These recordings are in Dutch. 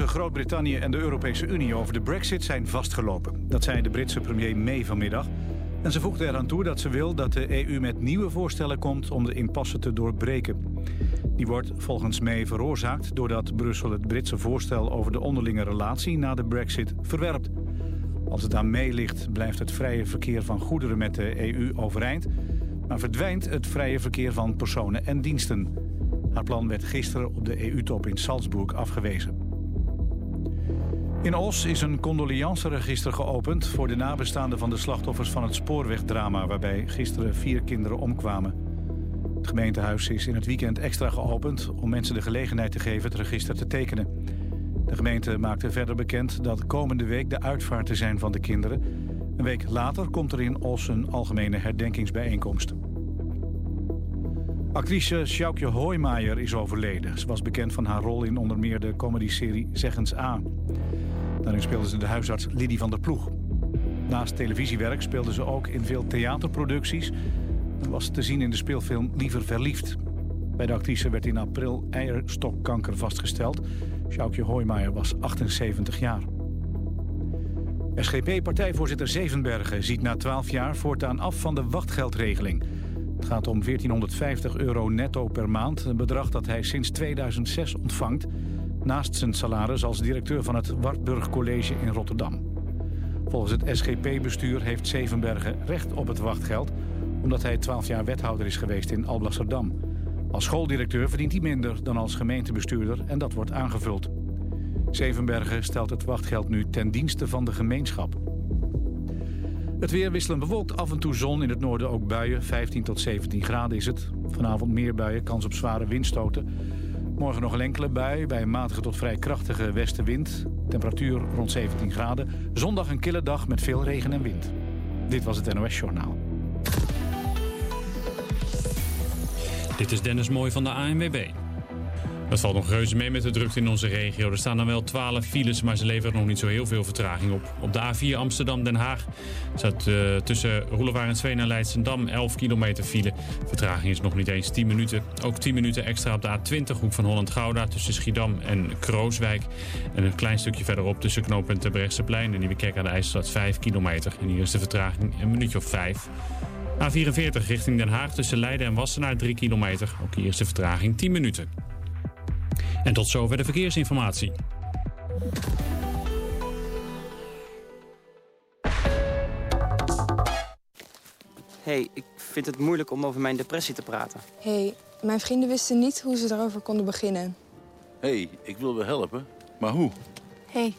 tussen Groot-Brittannië en de Europese Unie over de brexit zijn vastgelopen. Dat zei de Britse premier May vanmiddag. En ze voegde eraan toe dat ze wil dat de EU met nieuwe voorstellen komt om de impasse te doorbreken. Die wordt volgens May veroorzaakt doordat Brussel het Britse voorstel over de onderlinge relatie na de brexit verwerpt. Als het aan May ligt blijft het vrije verkeer van goederen met de EU overeind, maar verdwijnt het vrije verkeer van personen en diensten. Haar plan werd gisteren op de EU-top in Salzburg afgewezen. In Os is een condoleanceregister geopend voor de nabestaanden van de slachtoffers van het spoorwegdrama waarbij gisteren vier kinderen omkwamen. Het gemeentehuis is in het weekend extra geopend om mensen de gelegenheid te geven het register te tekenen. De gemeente maakte verder bekend dat komende week de uitvaart te zijn van de kinderen. Een week later komt er in Os een algemene herdenkingsbijeenkomst. Actrice Sjoukje Hoijmaier is overleden. Ze was bekend van haar rol in onder meer de comedyserie Zeggens A. Daarin speelde ze de huisarts Lidie van der Ploeg. Naast televisiewerk speelde ze ook in veel theaterproducties... en was te zien in de speelfilm Liever Verliefd. Bij de actrice werd in april eierstokkanker vastgesteld. Sjoukje Hoijmaier was 78 jaar. SGP-partijvoorzitter Zevenbergen ziet na 12 jaar voortaan af van de wachtgeldregeling... Het gaat om 1450 euro netto per maand, een bedrag dat hij sinds 2006 ontvangt... naast zijn salaris als directeur van het Wartburg College in Rotterdam. Volgens het SGP-bestuur heeft Zevenbergen recht op het wachtgeld... omdat hij 12 jaar wethouder is geweest in Alblasserdam. Als schooldirecteur verdient hij minder dan als gemeentebestuurder en dat wordt aangevuld. Zevenbergen stelt het wachtgeld nu ten dienste van de gemeenschap. Het weer wisselen bewolkt, af en toe zon, in het noorden ook buien. 15 tot 17 graden is het. Vanavond meer buien, kans op zware windstoten. Morgen nog een enkele bui bij een matige tot vrij krachtige westenwind. Temperatuur rond 17 graden. Zondag een kille dag met veel regen en wind. Dit was het NOS Journaal. Dit is Dennis Mooi van de ANWB. Het valt nog reuze mee met de drukte in onze regio. Er staan dan wel 12 files, maar ze leveren nog niet zo heel veel vertraging op. Op de A4 Amsterdam-Den Haag staat uh, tussen Roelevarensveen en Leidsendam 11 kilometer file. Vertraging is nog niet eens 10 minuten. Ook 10 minuten extra op de A20 hoek van Holland-Gouda tussen Schiedam en Krooswijk. En een klein stukje verderop tussen knooppunt Terbrechtseplein en Nieuwekerk aan de IJsselstad 5 kilometer. En hier is de vertraging een minuutje of 5. A44 richting Den Haag tussen Leiden en Wassenaar 3 kilometer. Ook hier is de vertraging 10 minuten. En tot zover de verkeersinformatie. hey, ik vind het moeilijk om over mijn depressie te praten. hey, mijn vrienden wisten niet hoe ze erover konden beginnen. hey, ik wil wel helpen, maar hoe? hey,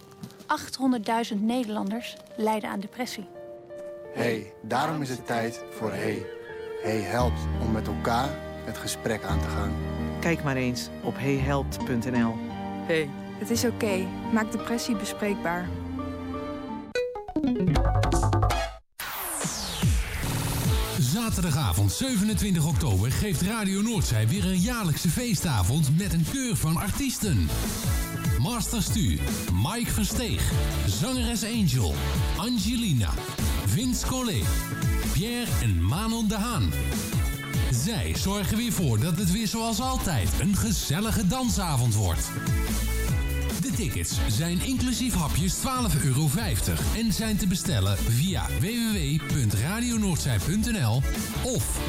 800.000 Nederlanders lijden aan depressie. hey, daarom is het tijd voor Hey. Hey helpt om met elkaar het gesprek aan te gaan. Kijk maar eens op heyhelpt.nl. Hey. Het is oké. Maak depressie bespreekbaar. Zaterdagavond 27 oktober geeft Radio Noordzij weer een jaarlijkse feestavond met een keur van artiesten. Master Stu, Mike Versteeg, zangeres Angel, Angelina, Vince Collet, Pierre en Manon de Haan. Zij zorgen weer voor dat het weer zoals altijd een gezellige dansavond wordt. De tickets zijn inclusief hapjes 12,50 euro en zijn te bestellen via www.radionoordzij.nl of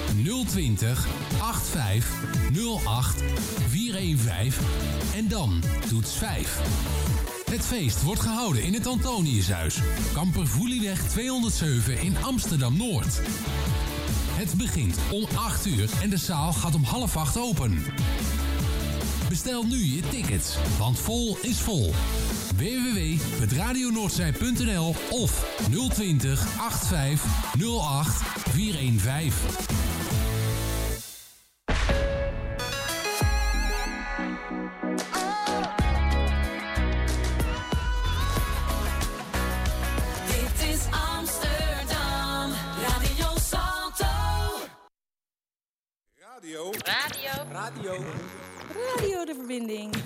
020 85 08 415 en dan toets 5. Het feest wordt gehouden in het Antoniushuis, Kampervoelieweg 207 in Amsterdam-Noord. Het begint om 8 uur en de zaal gaat om half 8 open. Bestel nu je tickets, want vol is vol. www.radionoordzij.nl of 020 85 08 415.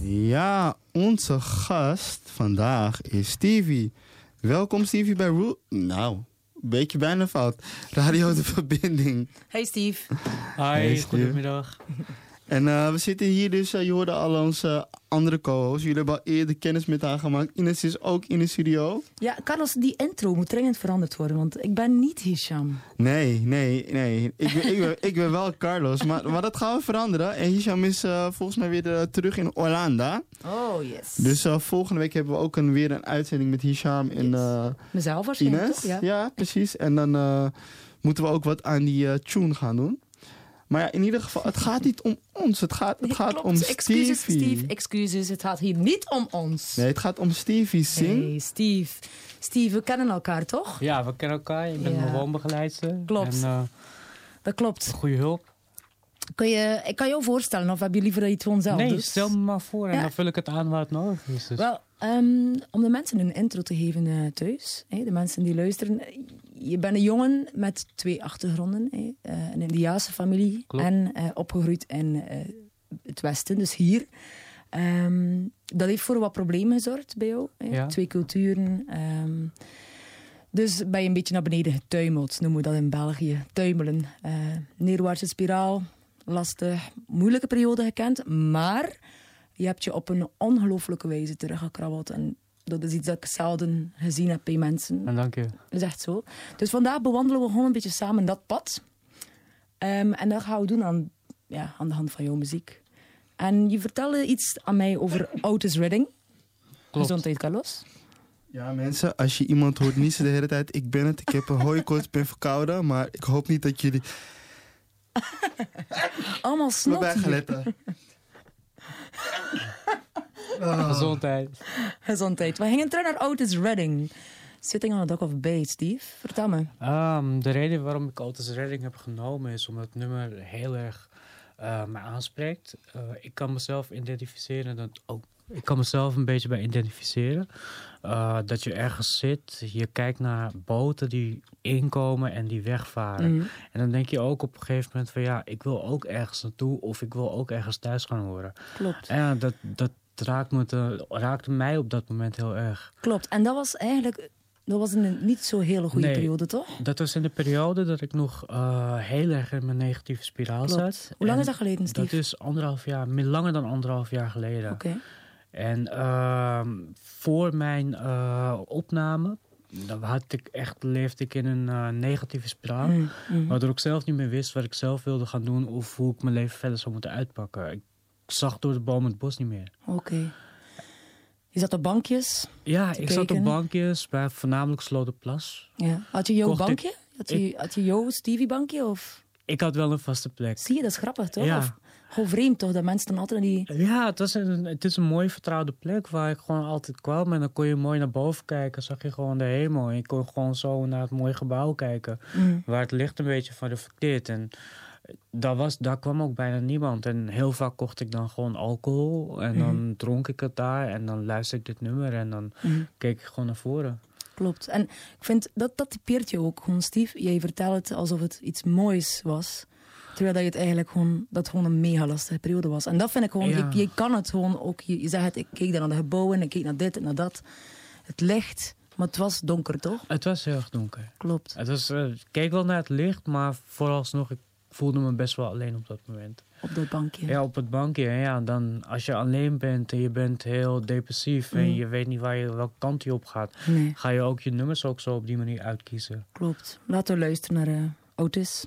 Ja, onze gast vandaag is Stevie. Welkom Stevie bij Roel... Nou, een beetje bijna fout. Radio De Verbinding. Hey Steve. Hi, hey, goedemiddag. En uh, we zitten hier dus, uh, je hoorde al onze andere co-hosts. Jullie hebben al eerder kennis met haar gemaakt. Ines is ook in de studio. Ja, Carlos, die intro moet dringend veranderd worden, want ik ben niet Hisham. Nee, nee, nee. Ik ben, ik ben, ik ben wel Carlos, maar, maar dat gaan we veranderen. En Hisham is uh, volgens mij weer terug in Orlando. Oh, yes. Dus volgende week hebben we ook een, weer een uitzending met Hisham en yes. Mezelf waarschijnlijk, Ines. toch? Ja. ja, precies. En dan moeten we ook wat aan die tune gaan doen. Maar ja, in ieder geval, het gaat niet om ons. Het gaat, het nee, gaat klopt. om excuses, Stevie. Steve, excuses. Het gaat hier niet om ons. Nee, het gaat om Stevie Sing. Hey, Steve. Steve, we kennen elkaar toch? Ja, we kennen elkaar. Je bent Ja. mijn woonbegeleidster. Klopt. En, uh, Dat klopt. goede hulp. Kun je, ik kan jou voorstellen, of heb je liever dat je het gewoon zelf nee, doet? stel me maar voor en Ja. dan vul ik het aan waar het nodig is. Dus. Wel, ehm, om de mensen een intro te geven eh, thuis, de mensen die luisteren. Je bent een jongen met twee achtergronden. Eh, een Indiaanse familie Klopt. en eh, opgegroeid in het Westen, dus hier. Ehm, dat heeft voor wat problemen gezorgd bij jou. Ja. Twee culturen. ehm. dus ben je een beetje naar beneden getuimeld, noemen we dat in België. Tuimelen. Neerwaartse spiraal, lastig, moeilijke periode gekend. Maar je hebt je op een ongelooflijke wijze teruggekrabbeld. En dat is iets dat ik zelden gezien heb bij mensen. En dank je. Dat is echt zo. Dus vandaag bewandelen we gewoon een beetje samen dat pad. Ehm, en dat gaan we doen aan, ja, aan de hand van jouw muziek. En je vertelde iets aan mij over Otis Redding. Gezondheid, Carlos. Ja, mensen, als je iemand hoort niezen de hele tijd, ik ben het. Ik heb een hooikoorts, ben verkouden, maar ik hoop niet dat jullie... Allemaal snot Waarbij. Ah. Gezondheid. Gezondheid. We gingen terug naar Otis Redding. Sitting on a Dock of Bay, Steve. Vertel me. Ehm, de reden waarom ik Otis Redding heb genomen is omdat het nummer heel erg eh me aanspreekt. Eh, ik kan mezelf identificeren. Dat ook, ik kan mezelf een beetje bij identificeren. Eh, dat je ergens zit, je kijkt naar boten die inkomen en die wegvaren. Mhm. En dan denk je ook op een gegeven moment van ja, ik wil ook ergens naartoe of ik wil ook ergens thuis gaan horen. Klopt. En ja, dat, dat raakt me te- raakte mij op dat moment heel erg. Klopt. En dat was eigenlijk... Dat was een niet zo hele goede Nee. periode, toch? Dat was in de periode dat ik nog eh, heel erg in mijn negatieve spiraal Klopt. zat. Hoe lang En is dat geleden, Steve? Dat is anderhalf jaar, meer langer dan anderhalf jaar geleden. Oké. En ehm, voor mijn eh, opname, dan had ik echt, leefde ik in een eh, negatieve spiraal. Mm, mm. Waardoor ik zelf niet meer wist wat ik zelf wilde gaan doen of hoe ik mijn leven verder zou moeten uitpakken. Ik zag door de boom het bos niet meer. Oké. Je zat op bankjes. Ja, ik zat op bankjes bij voornamelijk Slotenplas. Ja. Had je jouw Kocht bankje? Had je, had je jouw Stevie-bankje? Of... Ik had wel een vaste plek. Zie je, dat is grappig, toch? Ja. Of, gewoon vreemd, toch? Dat mensen dan altijd die... Ja, het, was een, het is een mooie vertrouwde plek waar ik gewoon altijd kwam. En dan kon je mooi naar boven kijken, zag je gewoon de hemel. En je kon gewoon zo naar het mooie gebouw kijken, Mm. waar het licht een beetje van reflecteert. En daar, was, daar kwam ook bijna niemand. En heel vaak kocht ik dan gewoon alcohol. En dan Mhm. dronk ik het daar. En dan luisterde ik dit nummer. En dan Mhm. keek ik gewoon naar voren. Klopt. En ik vind, dat, dat typeert je ook gewoon, Steve. Jij vertelt het alsof het iets moois was. Terwijl dat je het eigenlijk gewoon, dat gewoon een mega lastige periode was. En dat vind ik gewoon, Ja. je, je kan het gewoon ook, je, je zegt het, ik keek dan naar de gebouwen, ik keek naar dit en naar dat. Het licht, maar het was donker, toch? Het was heel erg donker. Klopt. Het was, eh, ik keek wel naar het licht, maar vooralsnog, ik voelde me best wel alleen op dat moment. Op dat bankje. Ja, op het bankje. En ja, dan als je alleen bent en je bent heel depressief en Mm. je weet niet waar je, welke kant je op gaat, Nee. ga je ook je nummers ook zo op die manier uitkiezen. Klopt. Laten we luisteren naar eh, Otis.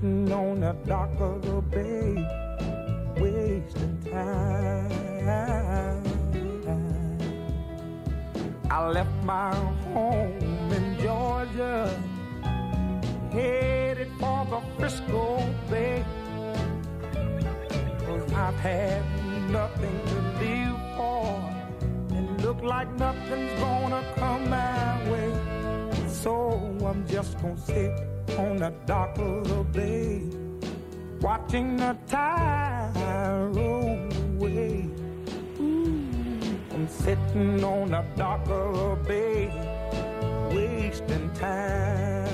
sitting on the dock of the bay, wasting time. I left my home in Georgia, headed for the Frisco Bay. Cause I've had nothing to live for, and look like nothing's gonna come my way. So I'm just gonna sit on the dock of the bay, watching the tide roll away. I'm sitting on the dock of the bay, wasting time.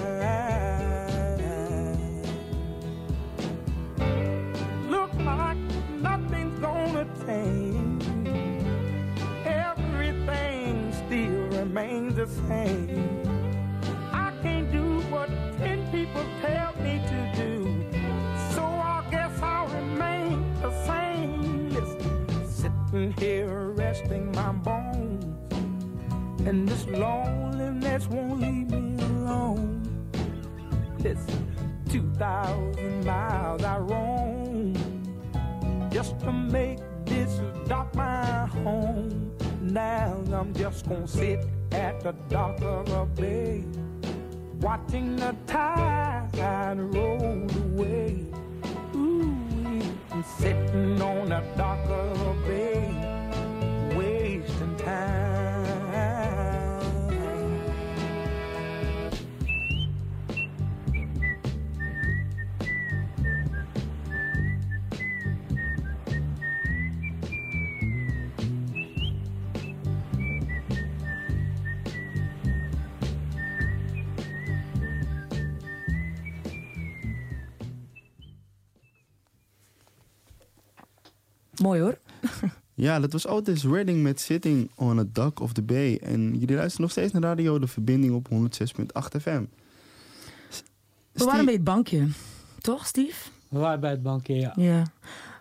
Look like nothing's gonna change. Everything still remains the same. Here resting my bones. And this loneliness won't leave me alone. Listen, 2,000 miles I roam just to make this dock my home. Now I'm just gonna sit at the dock of the bay, watching the tide roll away. Ooh, sitting on the dock of the bay, Mooi hoor. Ja, dat was Otis Redding met Sitting on a Dock of the Bay. En jullie luisteren nog steeds naar radio De Verbinding op 106.8 FM. We waren bij het bankje. Toch, Steve? We waren bij het bankje, ja. Ja.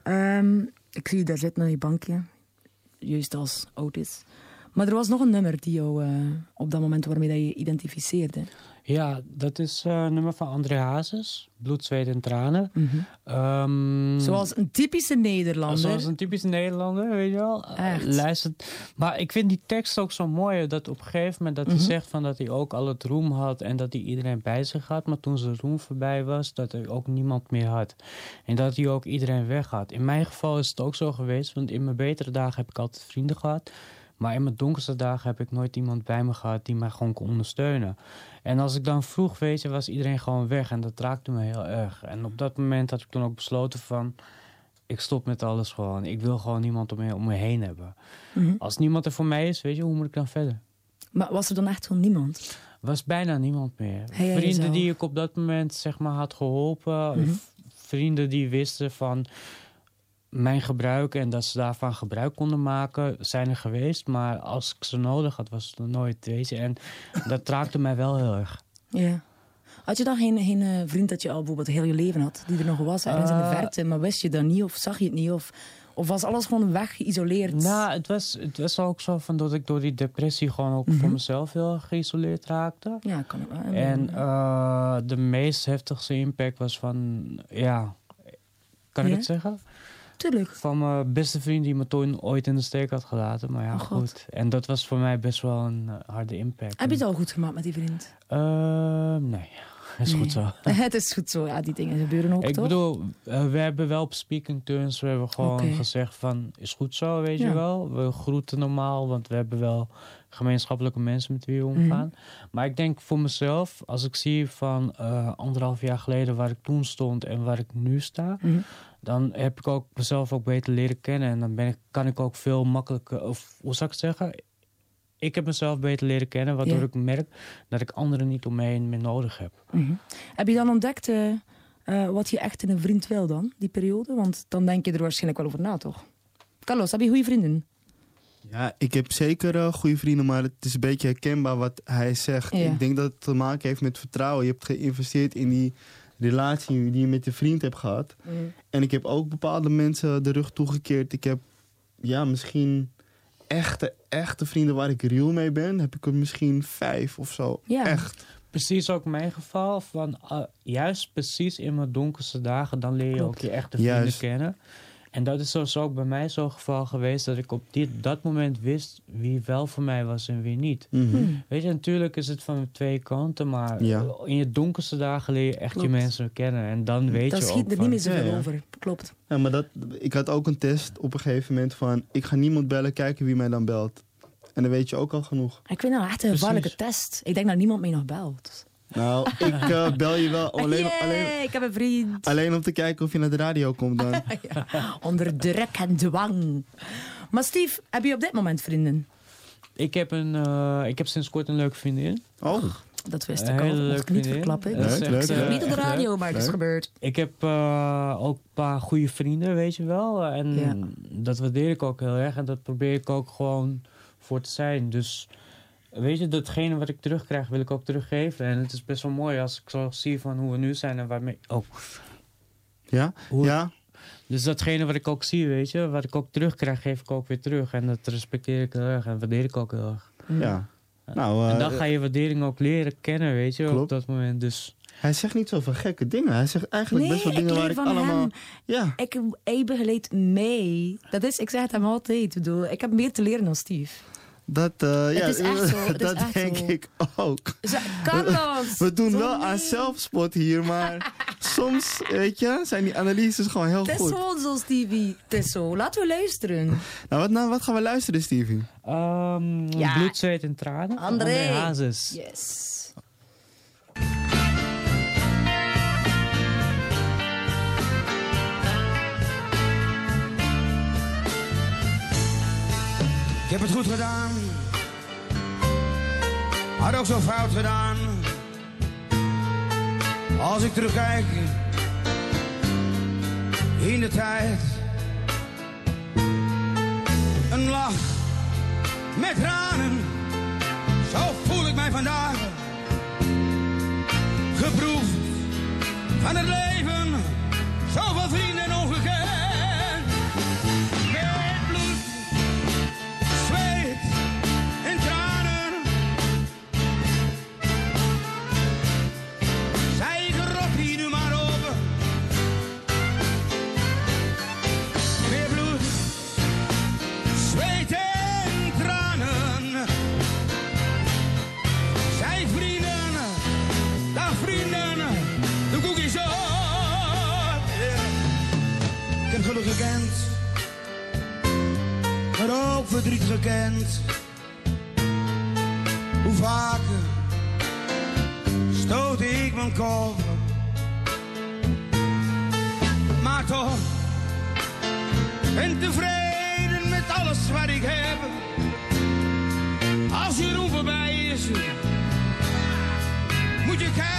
Ehm, ik zie je daar zitten aan je bankje. Juist als Otis. Maar er was nog een nummer die jou eh, op dat moment waarmee dat je identificeerde. Ja, dat is eh, een nummer van André Hazes. Bloed, zweet en tranen. Ehm, Zoals een typische Nederlander. Zoals een typische Nederlander, weet je wel. Echt. Luistert. Maar ik vind die tekst ook zo mooi. Dat op een gegeven moment dat hij Mhm. zegt van dat hij ook al het roem had. En dat hij iedereen bij zich had. Maar toen zijn roem voorbij was, dat hij ook niemand meer had. En dat hij ook iedereen weg had. In mijn geval is het ook zo geweest. Want in mijn betere dagen heb ik altijd vrienden gehad. Maar in mijn donkerste dagen heb ik nooit iemand bij me gehad die mij gewoon kon ondersteunen. En als ik dan vroeg, weet je, was iedereen gewoon weg. En dat raakte me heel erg. En op dat moment had ik toen ook besloten van... Ik stop met alles gewoon. Ik wil gewoon niemand om me, om me heen hebben. Mhm. Als niemand er voor mij is, weet je, hoe moet ik dan verder? Maar was er dan echt gewoon niemand? was bijna niemand meer. Vrienden jezelf. die ik op dat moment zeg maar had geholpen. Mhm. Vrienden die wisten van mijn gebruik en dat ze daarvan gebruik konden maken, zijn er geweest. Maar als ik ze nodig had, was het nooit. Je. En dat raakte mij wel heel erg. Ja. Had je dan geen, geen eh, vriend dat je al bijvoorbeeld heel je leven had, die er nog was, ergens in de Eh. verte, maar wist je dat niet of zag je het niet? Of, of was alles gewoon weg, geïsoleerd? Nou, het was, het was ook zo van dat ik door die depressie gewoon ook voor mezelf heel geïsoleerd raakte. Ja, kan ik wel. En eh, de meest heftigste impact was van, ja, kan ik het zeggen? Tuurlijk. Van mijn beste vriend die me toen ooit in de steek had gelaten. Maar ja, Oh, goed. En dat was voor mij best wel een eh, harde impact. Heb je het al goed gemaakt met die vriend? Ehm, nee, is Nee. goed zo. het is goed zo, ja, die dingen gebeuren ook, Ik toch? bedoel, eh, we hebben wel op speaking terms we hebben gewoon gezegd van, is goed zo, weet Ja. je wel. We groeten normaal, want we hebben wel gemeenschappelijke mensen met wie we omgaan. Mhm. Maar ik denk voor mezelf, als ik zie van eh, anderhalf jaar geleden waar ik toen stond en waar ik nu sta, Mhm. Dan heb ik ook mezelf ook beter leren kennen. En dan ben ik, kan ik ook veel makkelijker, of hoe zou ik het zeggen? Ik heb mezelf beter leren kennen, waardoor Ja. ik merk dat ik anderen niet om me heen meer nodig heb. Mhm. Heb je dan ontdekt eh, eh, wat je echt in een vriend wil dan, die periode? Want dan denk je er waarschijnlijk wel over na, toch? Carlos, heb je goede vrienden? Ja, ik heb zeker eh, goede vrienden, maar het is een beetje herkenbaar wat hij zegt. Ja. Ik denk dat het te maken heeft met vertrouwen. Je hebt geïnvesteerd in die relatie die je met je vriend hebt gehad. En ik heb ook bepaalde mensen de rug toegekeerd. Ik heb, ja, misschien echte, echte vrienden waar ik real mee ben. Heb ik er misschien vijf of zo. Ja. Echt. precies ook mijn geval. Van, eh, juist precies in mijn donkerste dagen, dan leer je Klopt. ook je echte vrienden Juist. kennen. En dat is dus ook bij mij zo'n geval geweest dat ik op dit, dat moment wist wie wel voor mij was en wie niet. Mhm. Weet je, natuurlijk is het van twee kanten, maar Ja. in je donkerste dagen leer je echt Klopt. je mensen kennen. En dan weet Dan je schiet ook er van- niet meer zoveel Ja, ja. over. Klopt. Ja, maar dat, ik had ook een test op een gegeven moment van... ik ga niemand bellen, kijken wie mij dan belt. En dan weet je ook al genoeg. Ik vind dat echt een gevaarlijke test. Ik denk dat niemand mij nog belt. Nou, ik eh, bel je wel alleen, Yay, alleen, ik heb een vriend. alleen om te kijken of je naar de radio komt dan. Onder druk en dwang. Maar Steve, heb je op dit moment vrienden? Ik heb, een, eh, ik heb sinds kort een leuke vriendin. Oh, Dat wist ik al. Mocht leuke ik niet verklappen. Dat Leuk, leuk, Zeg eh, niet op de radio, maar het is gebeurd. Ik heb eh, ook een paar goede vrienden, weet je wel. En Ja. dat waardeer ik ook heel erg. En dat probeer ik ook gewoon voor te zijn. Dus weet je, datgene wat ik terugkrijg, wil ik ook teruggeven. En het is best wel mooi als ik zo zie van hoe we nu zijn en waarmee... Oh. ja? Hoe- Ja? Dus datgene wat ik ook zie, weet je, wat ik ook terugkrijg, geef ik ook weer terug. En dat respecteer ik heel erg en waardeer ik ook heel erg. Ja. Nou, en dan eh, ga je waardering ook leren kennen, weet je, op dat moment. Dus hij zegt niet zoveel gekke dingen. Hij zegt eigenlijk Nee, best wel ik dingen waar ik van allemaal... hem. Ja, Ik, ik begeleid mee. Dat is, ik zeg het hem altijd. Ik, bedoel, ik heb meer te leren dan Steve. Dat, eh, ja, is echt zo, dat echt denk zo. ik ook. Zo, Carlos! We doen wel aan zelfspot hier, maar soms, weet je, zijn die analyses gewoon heel Het is goed. gewoon zo, Stevie. Het is zo. Laten we luisteren. Nou, wat, nou, wat gaan we luisteren, Stevie? ehm Ja. bloed, zweet en tranen. André. Hazes. Yes. Heb het goed gedaan. Had ook zo fout gedaan. Als ik terugkijk in de tijd. Een lach met tranen. Zo voel ik mij vandaag. Geproefd van het leven. Zoveel vrienden verdriet gekend. Hoe vaker stoot ik mijn kop, maar toch ben tevreden met alles wat ik heb. Als Jeroen voorbij is, moet je kijken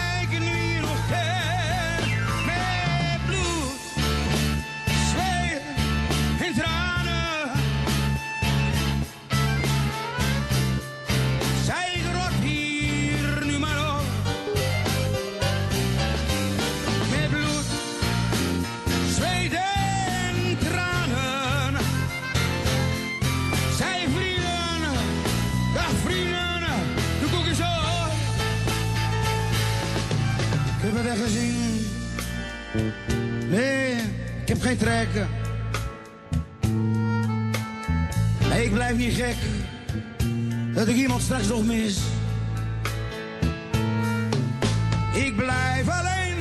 Nee, ik heb geen trekken. Nee, ik blijf niet gek dat ik iemand straks nog mis. Ik blijf alleen,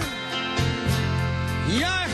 ja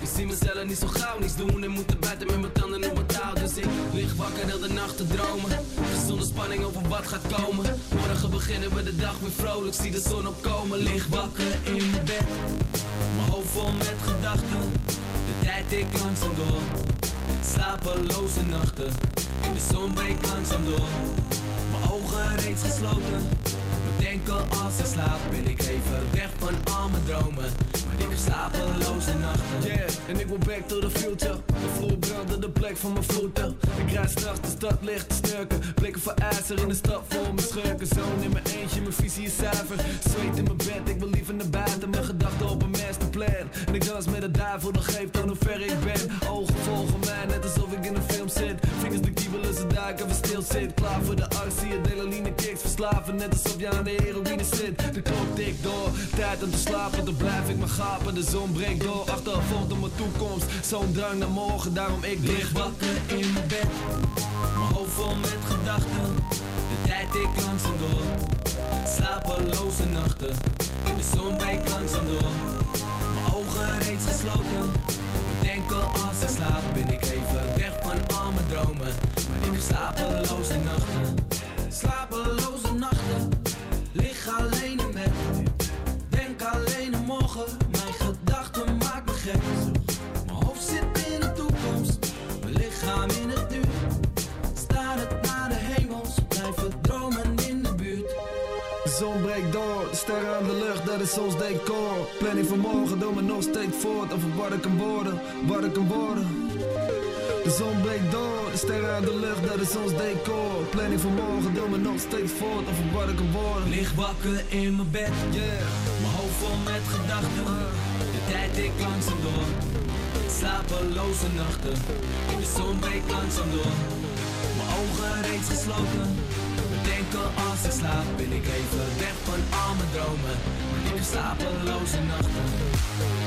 Ik zie mezelf niet zo gauw niets doen en moeten buiten met mijn tanden op mijn touw. Dus ik lig wakker heel de nacht te dromen. Zonder spanning over wat gaat komen. Morgen beginnen we de dag weer vrolijk. Zie de zon opkomen. Lig wakker in bed. Mijn hoofd vol met gedachten. De tijd ik langzaam door. Slapeloze nachten. In de zon breekt langzaam door. Mijn ogen reeds gesloten. Bedenken als ik slaap ben ik even weg van al mijn dromen. Maar ik heb slapeloze nachten. Yeah, en ik wil back to the future. De vloer brandde de plek van mijn voeten. Ik rijd de stad licht te snurken. Blikken voor ijzer in de stad voor mijn schurken. Zoon in mijn eentje, mijn visie is zuiver. Zweet in mijn bed, ik wil liever naar buiten. Mijn gedachten op een masterplan. En ik dans met de duivel, dat geeft aan hoe ver ik ben. Ogen volgen mij, net alsof ik in een film zit. Vingers de kiebelen, ze duiken, we stil zit. Klaar voor de arts, zie je delaline kicks verslaven. Net alsof je aan de heroïne zit. De klok tikt door, tijd om te slapen. Dan blijf ik maar gapen, de zon breekt door. Achtervolgd op mijn toekomst, zo'n drang naar morgen. Daarom ik lig wakker in mijn bed. Mijn hoofd vol met gedachten. De tijd ik langzaam door. Slapeloze nachten. In de zon breekt langzaam door. Ogen reeds gesloten. Bedenken als ik slaap ben ik even weg van al mijn dromen. Maar ik heb slapeloze nachten. Sterren aan de lucht, dat is ons decor. Planning van morgen, doe me nog steeds voort over wat ik kan worden, wat ik kan worden. De zon breekt door, de sterren aan de lucht, dat is ons decor. Planning van morgen, doe me nog steeds voort over wat ik kan worden. Lig wakker in mijn bed, yeah. Mijn hoofd vol met gedachten, de tijd ik langzaam door. Slapeloze nachten, de zon breekt langzaam door. Mijn ogen reeds gesloten, als ik slaap. Ben ik even weg van al mijn dromen, ik heb slapeloze nachten.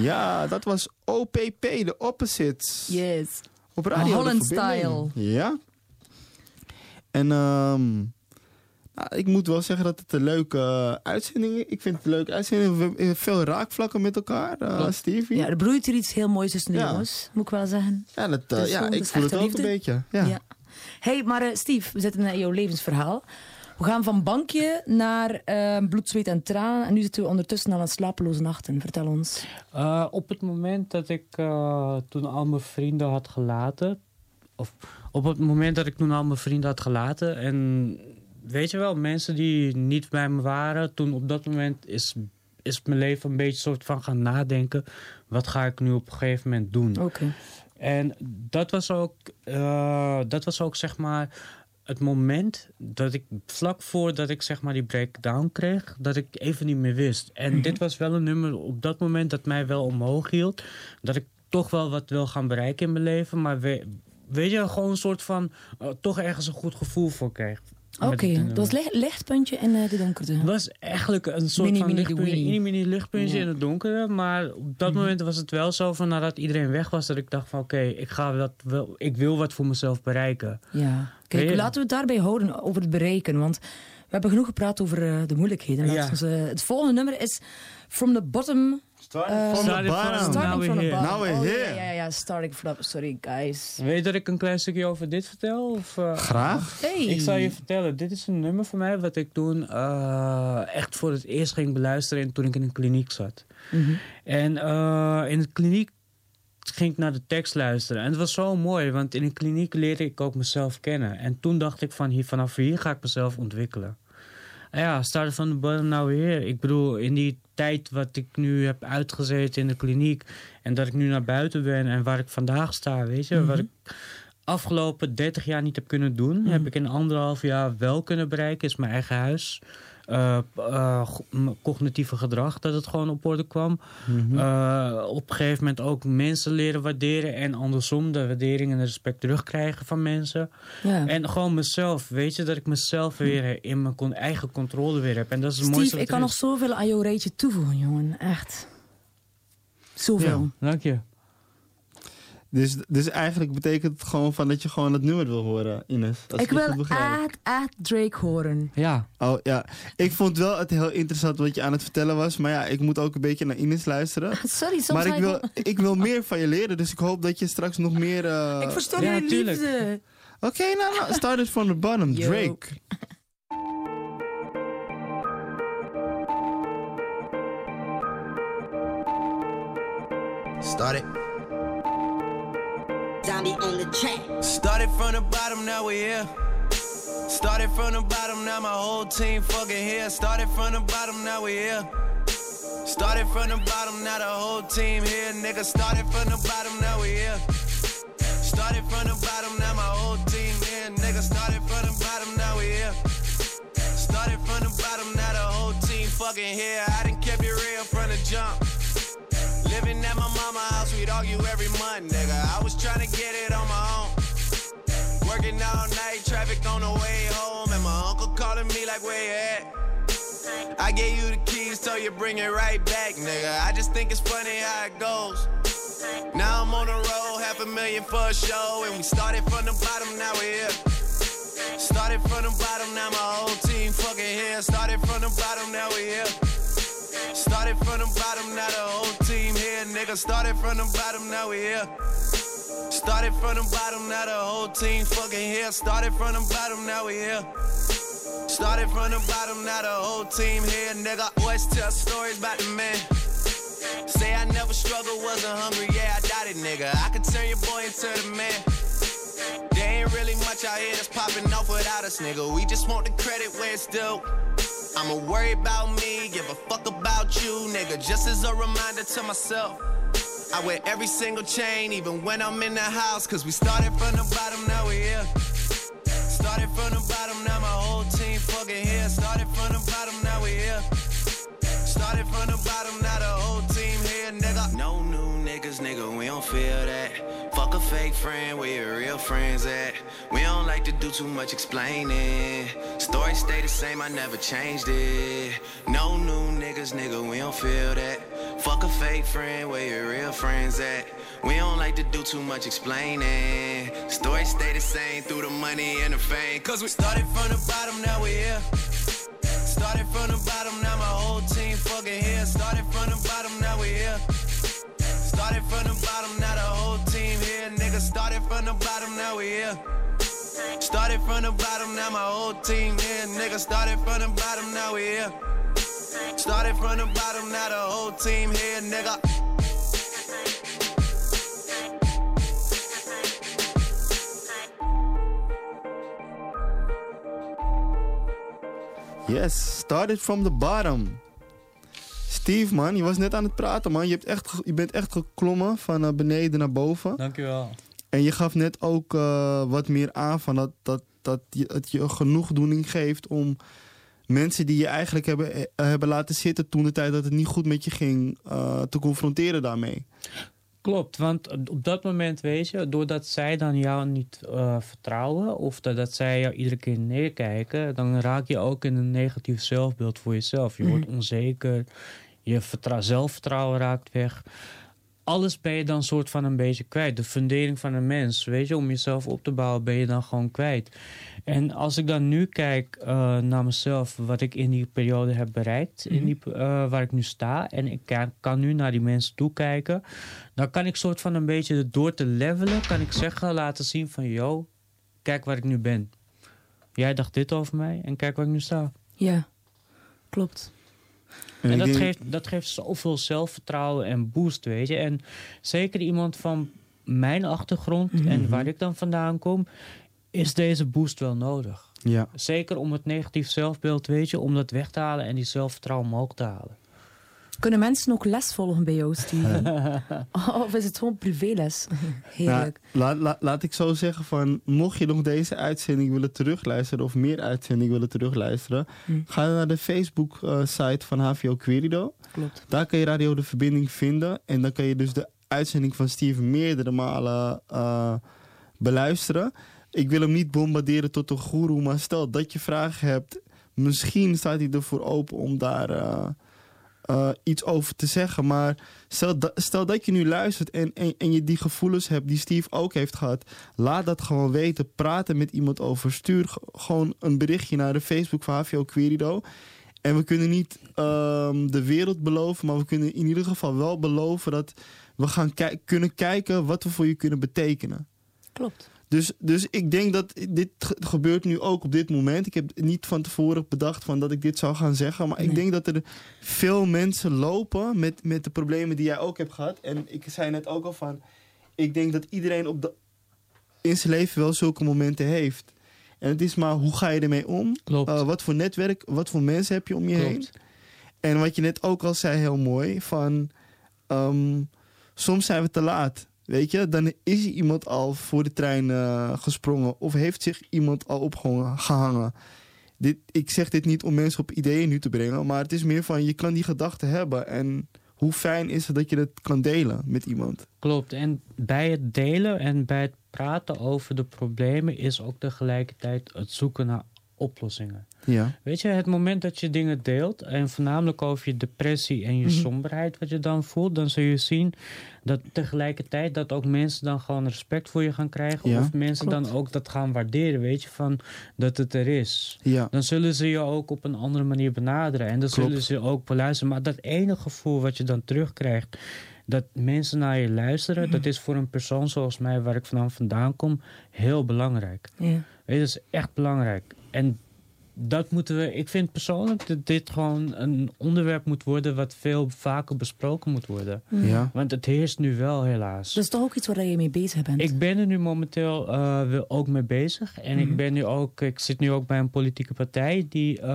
Ja, dat was OPP, de Opposites. Yes. Op radio. Holland style. Ja. En ehm, nou, ik moet wel zeggen dat het een leuke eh, uitzending is. Ik vind het een leuke uitzending. We hebben veel raakvlakken met elkaar, Klopt. Stevie. Ja, er broeit hier iets heel moois tussen de Ja. jongens, moet ik wel zeggen. Ja, dat, eh, Dus ja ik voel het ook een beetje. Ja. hey, maar eh, Steve, we zitten in jouw levensverhaal. We gaan van bankje naar eh, bloed, zweet en tranen. En nu zitten we ondertussen aan een slapeloze nachten. Vertel ons. Eh, op het moment dat ik eh, toen al mijn vrienden had gelaten. Of op het moment dat ik toen al mijn vrienden had gelaten. En weet je wel, mensen die niet bij me waren. Toen op dat moment is, is mijn leven een beetje soort van gaan nadenken. Wat ga ik nu op een gegeven moment doen? Oké. En dat was ook, dat was ook zeg maar het moment dat ik vlak voordat ik zeg maar die breakdown kreeg, dat ik even niet meer wist. En dit was wel een nummer op dat moment dat mij wel omhoog hield. Dat ik toch wel wat wil gaan bereiken in mijn leven. Maar we- weet je, gewoon een soort van eh, toch ergens een goed gevoel voor kreeg. Oké, dat was licht, lichtpuntje in eh, de donkerte. Het was eigenlijk een soort Mini, van mini, lichtpuntje, mini, mini lichtpuntje Ja. in het donkere. Maar op dat moment was het wel zo van nadat iedereen weg was... dat ik dacht van oké, ik ga dat wel, ik wil wat voor mezelf bereiken. Ja. Kijk, laten we het daarbij houden over het bereiken. Want we hebben genoeg gepraat over eh, de moeilijkheden. Ja. ons, eh, het volgende nummer is From the Bottom Starting Eh, from the Starting from- bottom. Starting Now from the here. bottom. Now we're Oh, ja, here. Ja, ja, ja, starting from the... Sorry, guys. Weet je dat ik een klein stukje over dit vertel? Of, eh? Graag. Hey. Ik zal je vertellen, dit is een nummer van mij wat ik toen eh, echt voor het eerst ging beluisteren toen ik in een kliniek zat. Mhm. En eh, in de kliniek ging ik naar de tekst luisteren. En het was zo mooi, want in een kliniek leerde ik ook mezelf kennen. En toen dacht ik van hier, vanaf hier ga ik mezelf ontwikkelen. En ja, starten van de bottom nou weer. Ik bedoel, in die tijd wat ik nu heb uitgezeten in de kliniek... en dat ik nu naar buiten ben en waar ik vandaag sta, weet je... Wat ik afgelopen 30 jaar niet heb kunnen doen... heb ik in anderhalf jaar wel kunnen bereiken. Is mijn eigen huis. Eh, eh, cognitieve gedrag, dat het gewoon op orde kwam. Eh, op een gegeven moment ook mensen leren waarderen... en andersom de waardering en de respect terugkrijgen van mensen. Ja. En gewoon mezelf, weet je, dat ik mezelf weer in mijn eigen controle weer heb. En dat is het mooiste Steve, wat ik kan nog zoveel aan jouw rijtje toevoegen, jongen. Echt. Zoveel. Dank je. Dus, dus eigenlijk betekent het gewoon van dat je gewoon het nummer wil horen, Ines. Als ik wil echt, echt Drake horen. Ja. Oh ja, ik vond wel het heel interessant wat je aan het vertellen was. Maar ja, ik moet ook een beetje naar Ines luisteren. Sorry, soms maar ik wil, ik- ik wil meer van je leren, dus ik hoop dat je straks nog meer... eh, Ik verstoor Ja, je liefde. Oké, nou, nou, start it from the bottom, Yo. Drake. Started. Zombie on the track. Started from the bottom, now we here. Started from the bottom, now my whole team fucking here. Started from the bottom, now we here. Started from the bottom, now the whole team here. Nigga, started from the bottom, now we here. Started from the bottom, now my whole team here. Nigga, started from the bottom, now we here. Started from the bottom, now the whole team fucking here. I done kept it real from the jump. My mama house, we'd argue every month, nigga. I was trying to get it on my own. Working all night, traffic on the way home, and my uncle calling me like, where you at? I gave you the keys, so you bring it right back, nigga. I just think it's funny how it goes. Now I'm on the road, half a million for a show, and we started from the bottom, now we're here. Started from the bottom, now my whole team fucking here. Started from the bottom, now we're here. Started from the bottom, now the whole team here, nigga. Started from the bottom, now we here. Started from the bottom, now the whole team fucking here. Started from the bottom, now we here. Started from the bottom, now the whole team here, nigga. Always tell stories about the man. Say I never struggled, wasn't hungry, yeah, I doubt it, nigga. I could turn your boy into the man. There ain't really much out here that's popping off without us, nigga. We just want the credit where it's due. I'ma worry about me, give a fuck about you, nigga. Just as a reminder to myself. I wear every single chain, even when I'm in the house. Cause we started from the bottom, now we here. Started from the bottom, now my whole team fucking niggas, nigga, we don't feel that. Fuck a fake friend, where your real friends at? We don't like to do too much explaining. Story stay the same, I never changed it. No new niggas, nigga, we don't feel that. Fuck a fake friend, where your real friends at? We don't like to do too much explaining. Story stay the same through the money and the fame. Cause we started from the bottom, now we here. Started from the bottom, Started from the bottom, now the whole team here. Nigga, started from the bottom, now we here. Started from the bottom, now my whole team here. Nigga, started from the bottom, now we here. Started from the bottom, now the whole team here, nigga. Yes, started from the bottom. Steve, man, je was net aan het praten, man. Je, hebt echt, je bent echt geklommen van eh, beneden naar boven. Dankjewel. En je gaf net ook eh, wat meer aan van dat, dat, dat je, het je genoegdoening geeft om mensen die je eigenlijk hebben, eh, hebben laten zitten toen de tijd dat het niet goed met je ging, te confronteren daarmee. Klopt, want op dat moment weet je, doordat zij dan jou niet vertrouwen of dat, dat zij jou iedere keer neerkijken, dan raak je ook in een negatief zelfbeeld voor jezelf. Je wordt onzeker, je vertrou- zelfvertrouwen raakt weg. alles ben je dan soort van een beetje kwijt. De fundering van een mens, weet je, om jezelf op te bouwen, ben je dan gewoon kwijt. En als ik dan nu kijk eh, naar mezelf, wat ik in die periode heb bereikt, in die, eh, waar ik nu sta, en ik kan, kan nu naar die mensen toekijken, dan kan ik soort van een beetje door te levelen, kan ik zeggen, laten zien van, yo, kijk waar ik nu ben. Jij dacht dit over mij en kijk waar ik nu sta. Ja, klopt. En, dat, denk- geeft, dat geeft zoveel zelfvertrouwen en boost, weet je. En zeker iemand van mijn achtergrond en waar ik dan vandaan kom, is deze boost wel nodig. Ja. Zeker om het negatief zelfbeeld, weet je, om dat weg te halen en die zelfvertrouwen omhoog te halen. Kunnen mensen ook les volgen bij jou, Steve? of is het gewoon privéles? Heerlijk. Nou, laat, ik zo zeggen van, mocht je nog deze uitzending willen terugluisteren of meer uitzendingen willen terugluisteren, Hm. ga naar de Facebook eh, site van HVO Querido. Klopt. Daar kan je Radio De Verbinding vinden en dan kan je dus de uitzending van Steven meerdere malen eh, beluisteren. Ik wil hem niet bombarderen tot een goeroe, maar stel dat je vragen hebt, misschien staat hij ervoor open om daar eh, eh, iets over te zeggen. Maar stel, stel dat je nu luistert en, en, en je die gevoelens hebt die Steve ook heeft gehad. Laat dat gewoon weten. Praat er met iemand over. Stuur gewoon een berichtje naar de Facebook van HVO Querido. En we kunnen niet ehm, de wereld beloven, maar we kunnen in ieder geval wel beloven dat we gaan kunnen kijken wat we voor je kunnen betekenen. Klopt. Dus, dus ik denk dat dit ge- gebeurt nu ook op dit moment. Ik heb niet van tevoren bedacht van dat ik dit zou gaan zeggen. Maar ik denk dat er veel mensen lopen met, met de problemen die jij ook hebt gehad. En ik zei net ook al van... Ik denk dat iedereen op de, in zijn leven wel zulke momenten heeft. En het is maar hoe ga je ermee om? Uh, wat voor netwerk, wat voor mensen heb je om je Klopt. heen? En wat je net ook al zei, heel mooi, van ehm, soms zijn we te laat. Weet je, dan is iemand al voor de trein eh, gesprongen of heeft zich iemand al opgehangen. Dit, ik zeg dit niet om mensen op ideeën nu te brengen, maar het is meer van je kan die gedachten hebben. En hoe fijn is het dat je het kan delen met iemand? Klopt. En bij het delen en bij het praten over de problemen is ook tegelijkertijd het zoeken naar oplossingen. Ja. Weet je, het moment dat je dingen deelt, en voornamelijk over je depressie en je Mhm. somberheid wat je dan voelt, dan zul je zien dat tegelijkertijd dat ook mensen dan gewoon respect voor je gaan krijgen. Ja, of mensen klopt. dan ook dat gaan waarderen, weet je, van dat het er is. Ja. Dan zullen ze je ook op een andere manier benaderen. En dan Klopt. zullen ze ook beluisteren. Maar dat ene gevoel wat je dan terugkrijgt, dat mensen naar je luisteren, dat is voor een persoon zoals mij, waar ik vandaan vandaan kom, heel belangrijk. Ja. Weet je, dat is echt belangrijk. En dat moeten we, ik vind persoonlijk dat dit gewoon een onderwerp moet worden wat veel vaker besproken moet worden. Ja. Want het heerst nu wel helaas. Dat is toch ook iets waar je mee bezig bent? Ik ben er nu momenteel eh, ook mee bezig. En ik ben nu ook, ik zit nu ook bij een politieke partij die, eh,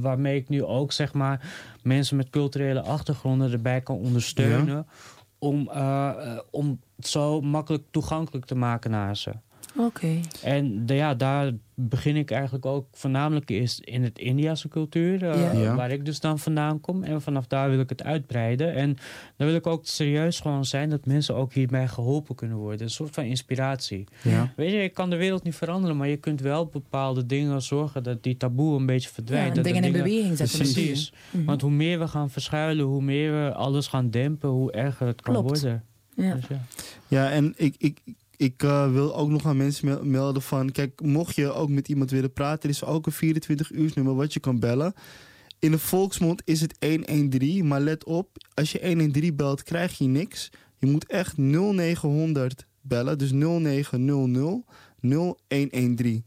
waarmee ik nu ook zeg maar mensen met culturele achtergronden erbij kan ondersteunen. Om, eh, om het zo makkelijk toegankelijk te maken naar ze. Oké. En de, ja, daar begin ik eigenlijk ook voornamelijk is in het Indiase cultuur, eh. Ja. waar ik dus dan vandaan kom. En vanaf daar wil ik het uitbreiden. En dan wil ik ook serieus gewoon zijn dat mensen ook hierbij geholpen kunnen worden. Een soort van inspiratie. Ja. Weet je, je kan de wereld niet veranderen, maar je kunt wel bepaalde dingen zorgen dat die taboe een beetje verdwijnt. Ja, dat dingen de in beweging zetten Precies. Mhm. Want hoe meer we gaan verschuilen, hoe meer we alles gaan dempen, hoe erger het kan Klopt. worden. Ja. Dus ja. Ja, en ik, ik, ik eh, wil ook nog aan mensen mel- melden van... Kijk, mocht je ook met iemand willen praten... er is ook een 24 uur nummer wat je kan bellen. In de volksmond is het 113, maar let op... als je 113 belt, krijg je niks. Je moet echt 0900 bellen, dus 0900 0113.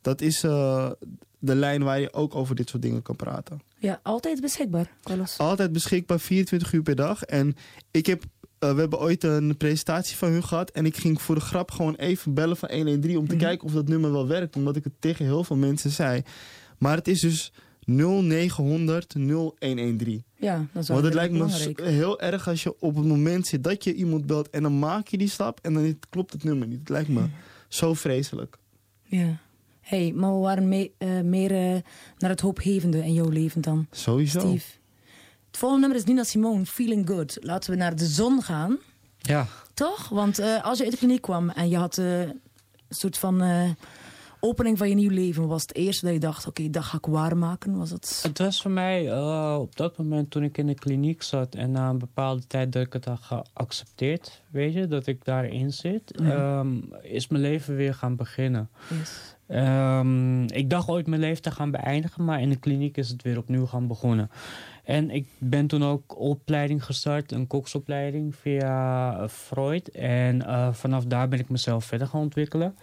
Dat is eh, de lijn waar je ook over dit soort dingen kan praten. Ja, altijd beschikbaar, Carlos. Altijd beschikbaar, 24 uur per dag. En ik heb, eh, we hebben ooit een presentatie van hun gehad. En ik ging voor de grap gewoon even bellen van 113 om te Mhm. kijken of dat nummer wel werkt. Omdat ik het tegen heel veel mensen zei. Maar het is dus 0900 0113. Ja, dat is wel Want het lijkt me belangrijk. heel erg als je op het moment zit dat je iemand belt en dan maak je die stap en dan klopt het nummer niet. Het lijkt me zo vreselijk. Ja. hey, maar we waren mee, eh, meer eh, naar het hoopgevende in jouw leven dan. Sowieso. Steve. Het volgende nummer is Nina Simone, Feeling Good. Laten we naar de zon gaan. Ja. Toch? Want eh, als je uit de kliniek kwam en je had eh, een soort van eh, opening van je nieuw leven? Was het eerste dat je dacht, oké, dat ga ik waarmaken? Was het... Het was voor mij uh, op dat moment toen ik in de kliniek zat en na een bepaalde tijd dat ik het had geaccepteerd, weet je, dat ik daarin zit, Ja. um, is mijn leven weer gaan beginnen. Yes. Um, ik dacht ooit mijn leven te gaan beëindigen, maar in de kliniek is het weer opnieuw gaan begonnen. En ik ben toen ook opleiding gestart, een koksopleiding via Freud. En uh, vanaf daar ben ik mezelf verder gaan ontwikkelen.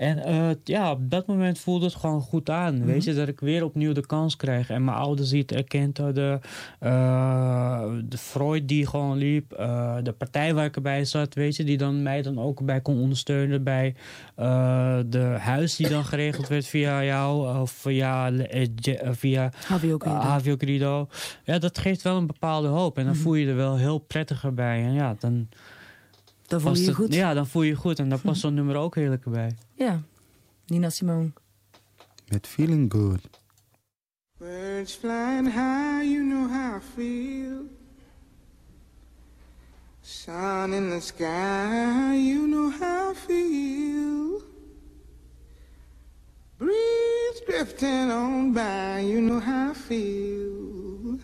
En uh, ja, op dat moment voelde het gewoon goed aan. Mm -hmm. Weet je, dat ik weer opnieuw de kans krijg. En mijn ouders die het erkend hadden. Uh, de Freud die gewoon liep. Uh, de partij waar ik erbij zat, weet je, die dan mij dan ook bij kon ondersteunen. Bij de huis die dan geregeld werd via jou. Of via, via HVO Grido. Ja, dat geeft wel een bepaalde hoop. En dan mm -hmm. voel je er wel heel prettiger bij. En ja, dan... Dan voel je je het, goed. Ja, dan voel je je goed. En daar past zo'n nummer ook heerlijk bij. Ja, Nina Simone. Met Feeling Good. Birds flying high, you know how I feel. Sun in the sky, you know how I feel. Breeze drifting on by, you know how I feel.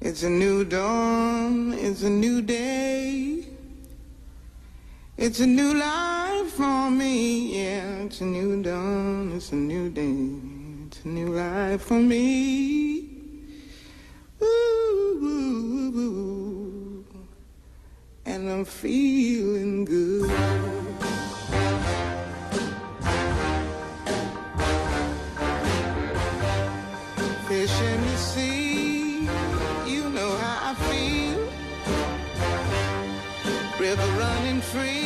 It's a new dawn, it's a new day. It's a new life for me, yeah. It's a new dawn, it's a new day. It's a new life for me. Ooh, ooh, ooh, and I'm feeling good. Fish in the sea, you know how I feel. River running free,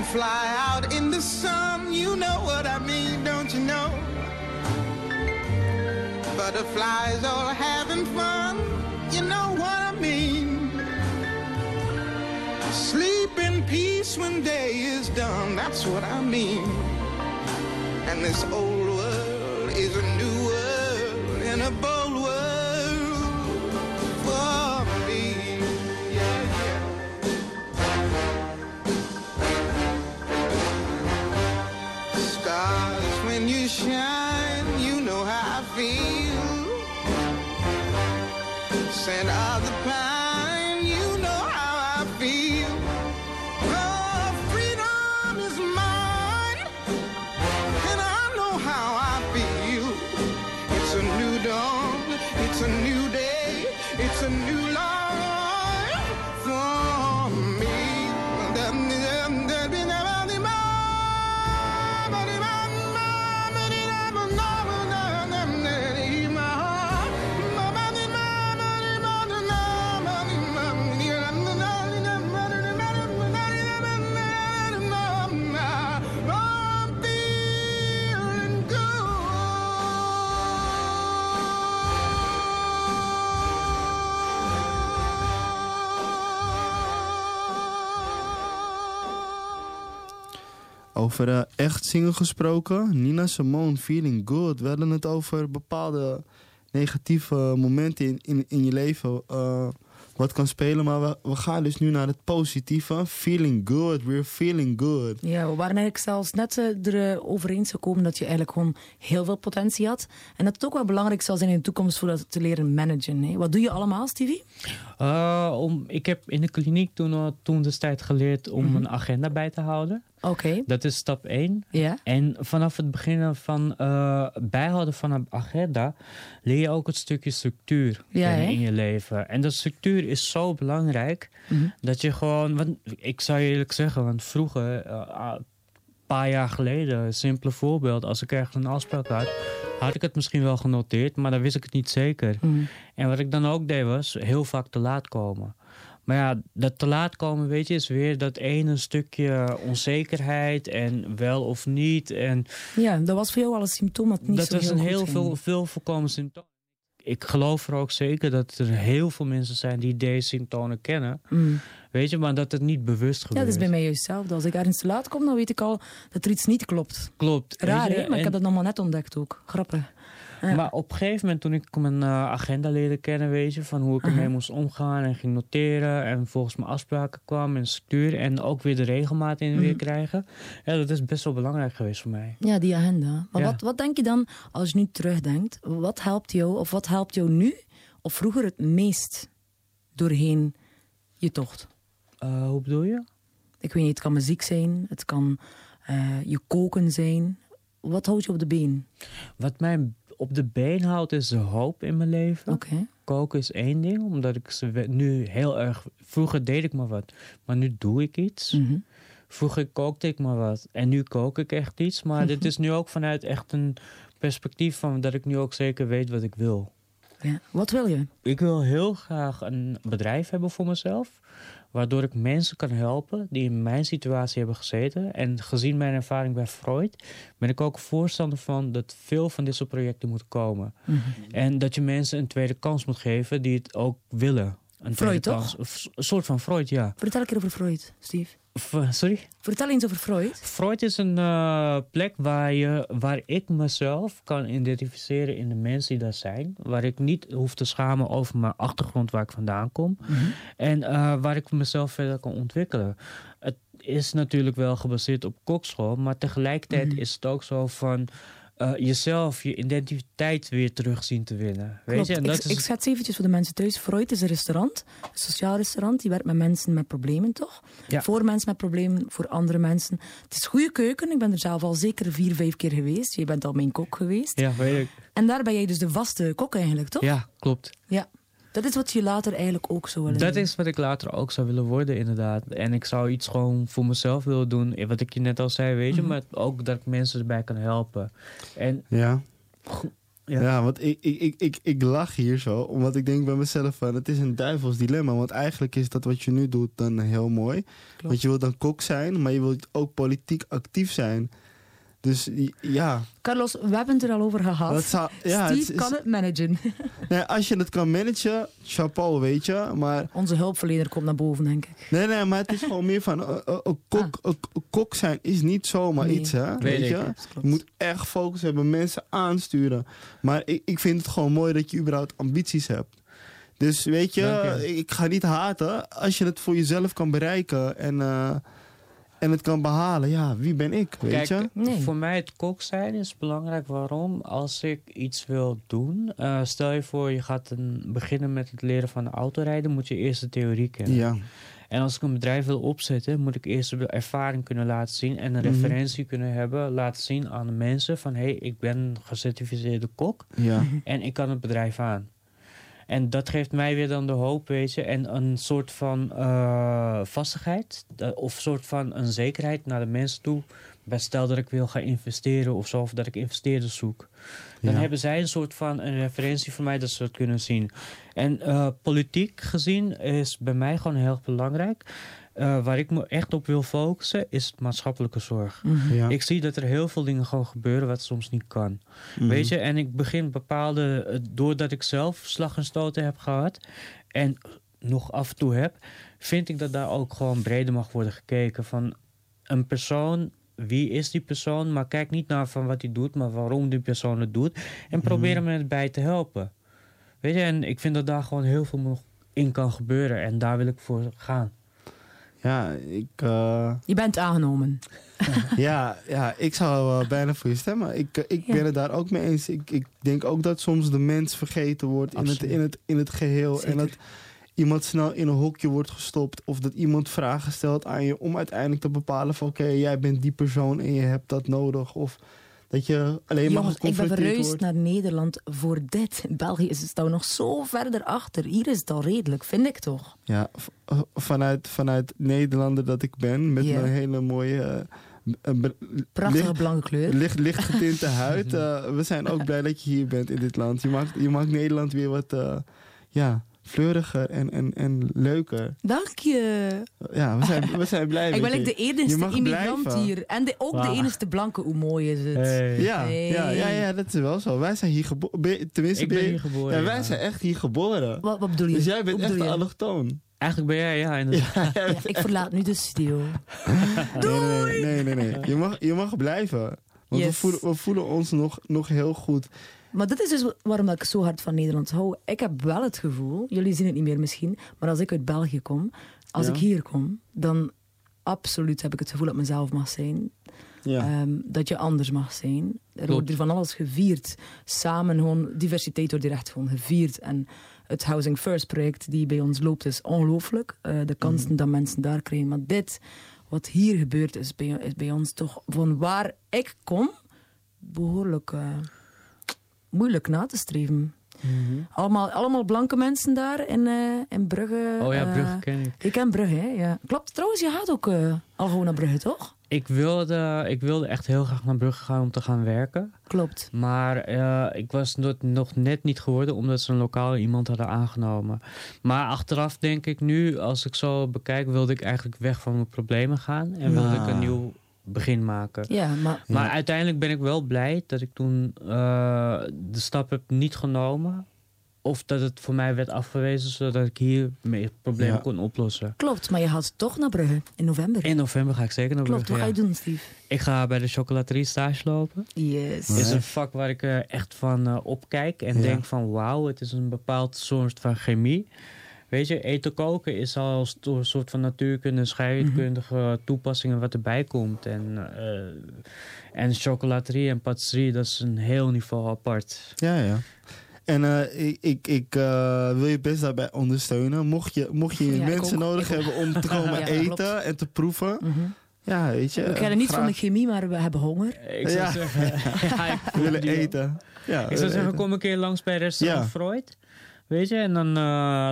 Dragonfly out in the sun, you know what I mean, don't you know? Butterflies all having fun, you know what I mean. Sleep in peace when day is done, that's what I mean. And this old Over uh, echt zingen gesproken. Nina Simone, Feeling Good. We hadden het over bepaalde negatieve momenten in, in, in je leven. Uh, wat kan spelen. Maar we, we gaan dus nu naar het positieve. Feeling good. We're feeling good. Ja, we waren eigenlijk zelfs net uh, erover eens gekomen dat je eigenlijk gewoon heel veel potentie had. En dat het ook wel belangrijk zal zijn in de toekomst voor dat te leren managen. Hè? Wat doe je allemaal, Stevie? Uh, om, ik heb in de kliniek toen, toen destijds geleerd om mm -hmm. een agenda bij te houden. Oké. Okay. Dat is stap 1. Ja. En vanaf het begin van uh, bijhouden van een agenda leer je ook het stukje structuur ja, in je leven. En dat structuur is zo belangrijk Mhm. mm -hmm. dat je gewoon, want ik zou je eerlijk zeggen, want vroeger, uh, een paar jaar geleden, een simpele voorbeeld, als ik ergens een afspraak had, had ik het misschien wel genoteerd, maar dan wist ik het niet zeker. Mhm. Mm. En wat ik dan ook deed was heel vaak te laat komen. Maar ja, dat te laat komen, weet je, is weer dat ene stukje onzekerheid en wel of niet. En Ja, dat was voor jou al een symptoom dat niet dat zo was heel een heel veel, veel voorkomen symptoom. Ik geloof er ook zeker dat er heel veel mensen zijn die deze symptomen kennen. Mm. Weet je, maar dat het niet bewust Ja, gebeurt. dat is bij mij juist hetzelfde. Als ik ergens te laat kom, dan weet ik al dat er iets niet klopt. Klopt. Raar, hè? Maar ik heb dat nog maar net ontdekt ook. Grappig. Ja. Maar op een gegeven moment, toen ik mijn eh, agenda leerde kennen, weet je, van hoe ik ermee moest omgaan en ging noteren en volgens mijn afspraken kwam en structuur en ook weer de regelmaat in weer Mhm. krijgen. Ja, dat is best wel belangrijk geweest voor mij. Ja, die agenda. Maar Ja. wat, wat denk je dan, als je nu terugdenkt, wat helpt jou, of wat helpt jou nu, of vroeger het meest doorheen je tocht? Eh, hoe bedoel je? Ik weet niet, het kan muziek zijn, het kan eh, je koken zijn. Wat houdt je op de been? Wat mij op de been houdt is de hoop in mijn leven. Oké. Koken is één ding, omdat ik ze nu heel erg... Vroeger deed ik maar wat, maar nu doe ik iets. Mhm. Vroeger kookte ik maar wat en nu kook ik echt iets. Maar dit is nu ook vanuit echt een perspectief van dat ik nu ook zeker weet wat ik wil. Ja. Wat wil je? Ik wil heel graag een bedrijf hebben voor mezelf. Waardoor ik mensen kan helpen die in mijn situatie hebben gezeten. En gezien mijn ervaring bij Freud, ben ik ook voorstander van dat veel van dit soort projecten moeten komen. Mhm. En dat je mensen een tweede kans moet geven die het ook willen. Een Freud, toch? kans. Of Een soort van Freud, ja. Vertel een keer over Freud, Steve. Sorry? Vertel eens over Freud. Freud is een eh, plek waar, je, waar ik mezelf kan identificeren in de mensen die daar zijn. Waar ik niet hoef te schamen over mijn achtergrond waar ik vandaan kom. En eh, waar ik mezelf verder kan ontwikkelen. Het is natuurlijk wel gebaseerd op kokschool. Maar tegelijkertijd is het ook zo van... eh, jezelf, je identiteit weer terug zien te winnen. Weet Klopt. je? En ik, dat is ik schets eventjes voor de mensen thuis. Freud is een restaurant, een sociaal restaurant. Die werkt met mensen met problemen, toch? Ja. Voor mensen met problemen, voor andere mensen. Het is goede keuken. Ik ben er zelf al zeker vier, vijf keer geweest. Je bent al mijn kok geweest. Ja, weet ik. En daar ben jij dus de vaste kok eigenlijk, toch? Ja, klopt. Ja. Dat is wat je later eigenlijk ook zou willen Dat doen. is wat ik later ook zou willen worden, inderdaad. En ik zou iets gewoon voor mezelf willen doen. eh, Wat ik je net al zei, weet je. Mhm. Maar ook dat ik mensen erbij kan helpen. En Ja. Ja. Ja, want ik, ik, ik, ik, ik lach hier zo, omdat ik denk bij mezelf van, het is een duivels dilemma. Want eigenlijk is dat wat je nu doet dan heel mooi. Want je wilt dan kok zijn, maar je wilt ook politiek actief zijn. Dus ja, Carlos, we hebben het er al over gehad. Dat zou- ja, het Steve is- kan het managen. nee, als je het kan managen, chapeau, weet je. Maar Onze hulpverlener komt naar boven, denk ik. Nee, nee, maar het is gewoon meer van... eh, eh, een kok, een kok zijn is niet zomaar Nee. iets, hè? Weet je? Je moet echt focus hebben, mensen aansturen. Maar ik, ik vind het gewoon mooi dat je überhaupt ambities hebt. Dus weet je. ik ga niet haten. Als je het voor jezelf kan bereiken en, eh, en het kan behalen, ja, wie ben ik, weet Kijk, je? voor mij het kok zijn is belangrijk. Waarom? Als ik iets wil doen. eh, stel je voor, je gaat een, beginnen met het leren van autorijden. Moet je eerst de theorie kennen. Ja. En als ik een bedrijf wil opzetten, moet ik eerst de ervaring kunnen laten zien en een Mhm. referentie kunnen hebben, laten zien aan de mensen van hé, hey, ik ben een gecertificeerde kok Ja. en ik kan het bedrijf aan. En dat geeft mij weer dan de hoop, weet je, en een soort van eh, vastigheid eh, of een soort van een zekerheid naar de mensen toe. Bij stel dat ik wil gaan investeren of zo, of dat ik investeerders zoek. Dan Ja. hebben zij een soort van een referentie voor mij dat ze het kunnen zien. En eh, politiek gezien is bij mij gewoon heel belangrijk. Eh, waar ik me echt op wil focussen is maatschappelijke zorg. Mhm. Ja. Ik zie dat er heel veel dingen gewoon gebeuren wat soms niet kan. Mhm. Weet je, en ik begin bepaalde, eh, doordat ik zelf slag en stoten heb gehad en nog af en toe heb, vind ik dat daar ook gewoon breder mag worden gekeken van een persoon. Wie is die persoon? Maar kijk niet naar van wat hij doet, maar waarom die persoon het doet. En probeer hem erbij te helpen. Weet je, en ik vind dat daar gewoon heel veel nog in kan gebeuren. En daar wil ik voor gaan. Ja, ik... eh, Je bent aangenomen. ja, ja, ik zou eh, bijna voor je stemmen. Ik, eh, ik Ja. ben het daar ook mee eens. Ik, ik denk ook dat soms de mens vergeten wordt in het, in, het, in het geheel. Zeker. En dat iemand snel in een hokje wordt gestopt. Of dat iemand vragen stelt aan je om uiteindelijk te bepalen van... oké, jij bent die persoon en je hebt dat nodig. Of dat je alleen maar Jongens, ik ben verhuisd naar Nederland voor dit. In België is het nou nog zo verder achter. Hier is het al redelijk, vind ik toch? Ja, eh, vanuit, vanuit Nederlander dat ik ben, met mijn hele mooie... eh, Prachtige licht- blanke kleur. Licht, licht getinte huid. eh, we zijn ook blij dat je hier bent in dit land. Je maakt, je maakt Nederland weer wat, ja, fleuriger en, en, en leuker. Dank je. Ja, we zijn, we zijn blij Ik ben je. like de enige immigrant blijven. hier. En de, ook de enige blanke. Hoe mooi is het? Ja, Hey. ja, ja, ja, dat is wel zo. Wij zijn hier geboren. Tenminste, Ik ben hier geboren, Ja, wij ja. zijn echt hier geboren. Wat, wat bedoel je? Dus jij bent echt allochtoon. Eigenlijk ben jij, ja, inderdaad. Ja, ik verlaat nu de studio. Nee, nee, nee, nee, nee. Je, mag, je mag blijven. Want we, voelen, we voelen ons nog, nog heel goed. Maar dit is dus waarom ik zo hard van Nederland hou. Ik heb wel het gevoel, jullie zien het niet meer misschien, maar als ik uit België kom, als Ja. ik hier kom, dan absoluut heb ik het gevoel dat mezelf mag zijn. Ja. Ehm, dat je anders mag zijn. Er Klopt. wordt hier van alles gevierd. Samen gewoon, diversiteit wordt hier echt gewoon gevierd. En het Housing First project die bij ons loopt is ongelooflijk. Eh, de kansen Mhm. dat mensen daar krijgen. Maar dit, wat hier gebeurt, is bij, is bij ons toch van waar ik kom, behoorlijk eh, moeilijk na te streven. Allemaal, allemaal blanke mensen daar in, eh, in Brugge. Oh ja, eh, Brugge ken ik. Ik ken Brugge, hè, ja. Klopt, trouwens, je gaat ook eh, al gewoon naar Brugge, toch? Ik wilde, ik wilde echt heel graag naar Brugge gaan om te gaan werken. Klopt. Maar ik was nog, nog net niet geworden omdat ze een lokale iemand hadden aangenomen. Maar achteraf denk ik nu, als ik zo bekijk, wilde ik eigenlijk weg van mijn problemen gaan. En wilde Ja. ik een nieuw begin maken. Ja, maar... Maar uiteindelijk ben ik wel blij dat ik toen eh, de stap heb niet genomen. Of dat het voor mij werd afgewezen, zodat ik hier mijn problemen Ja. kon oplossen. Klopt, maar je gaat toch naar Brugge in november. In november ga ik zeker naar Klopt, Brugge, wat ga je doen, Steve? Ik ga bij de chocolaterie stage lopen. Yes. Het is een vak waar ik eh, echt van eh, opkijk en Ja. denk van wauw, het is een bepaald soort van chemie. Weet je, eten koken is al een soort van natuurkunde, scheikundige toepassingen wat erbij komt. En, eh, en chocolaterie en patisserie, dat is een heel niveau apart. Ja, ja. En eh, ik, ik, ik eh, wil je best daarbij ondersteunen. Mocht je, mocht je Ja, mensen ook. nodig hebben om te komen Ja, eten klopt. en te proeven. Ja, weet je. We kennen niet van de chemie, maar we hebben honger. Ik zou Ja. zeggen, ja, ik eten. Ja, ik zou zeggen, kom een keer langs bij restaurant Ja. Freud. Weet je, en dan eh,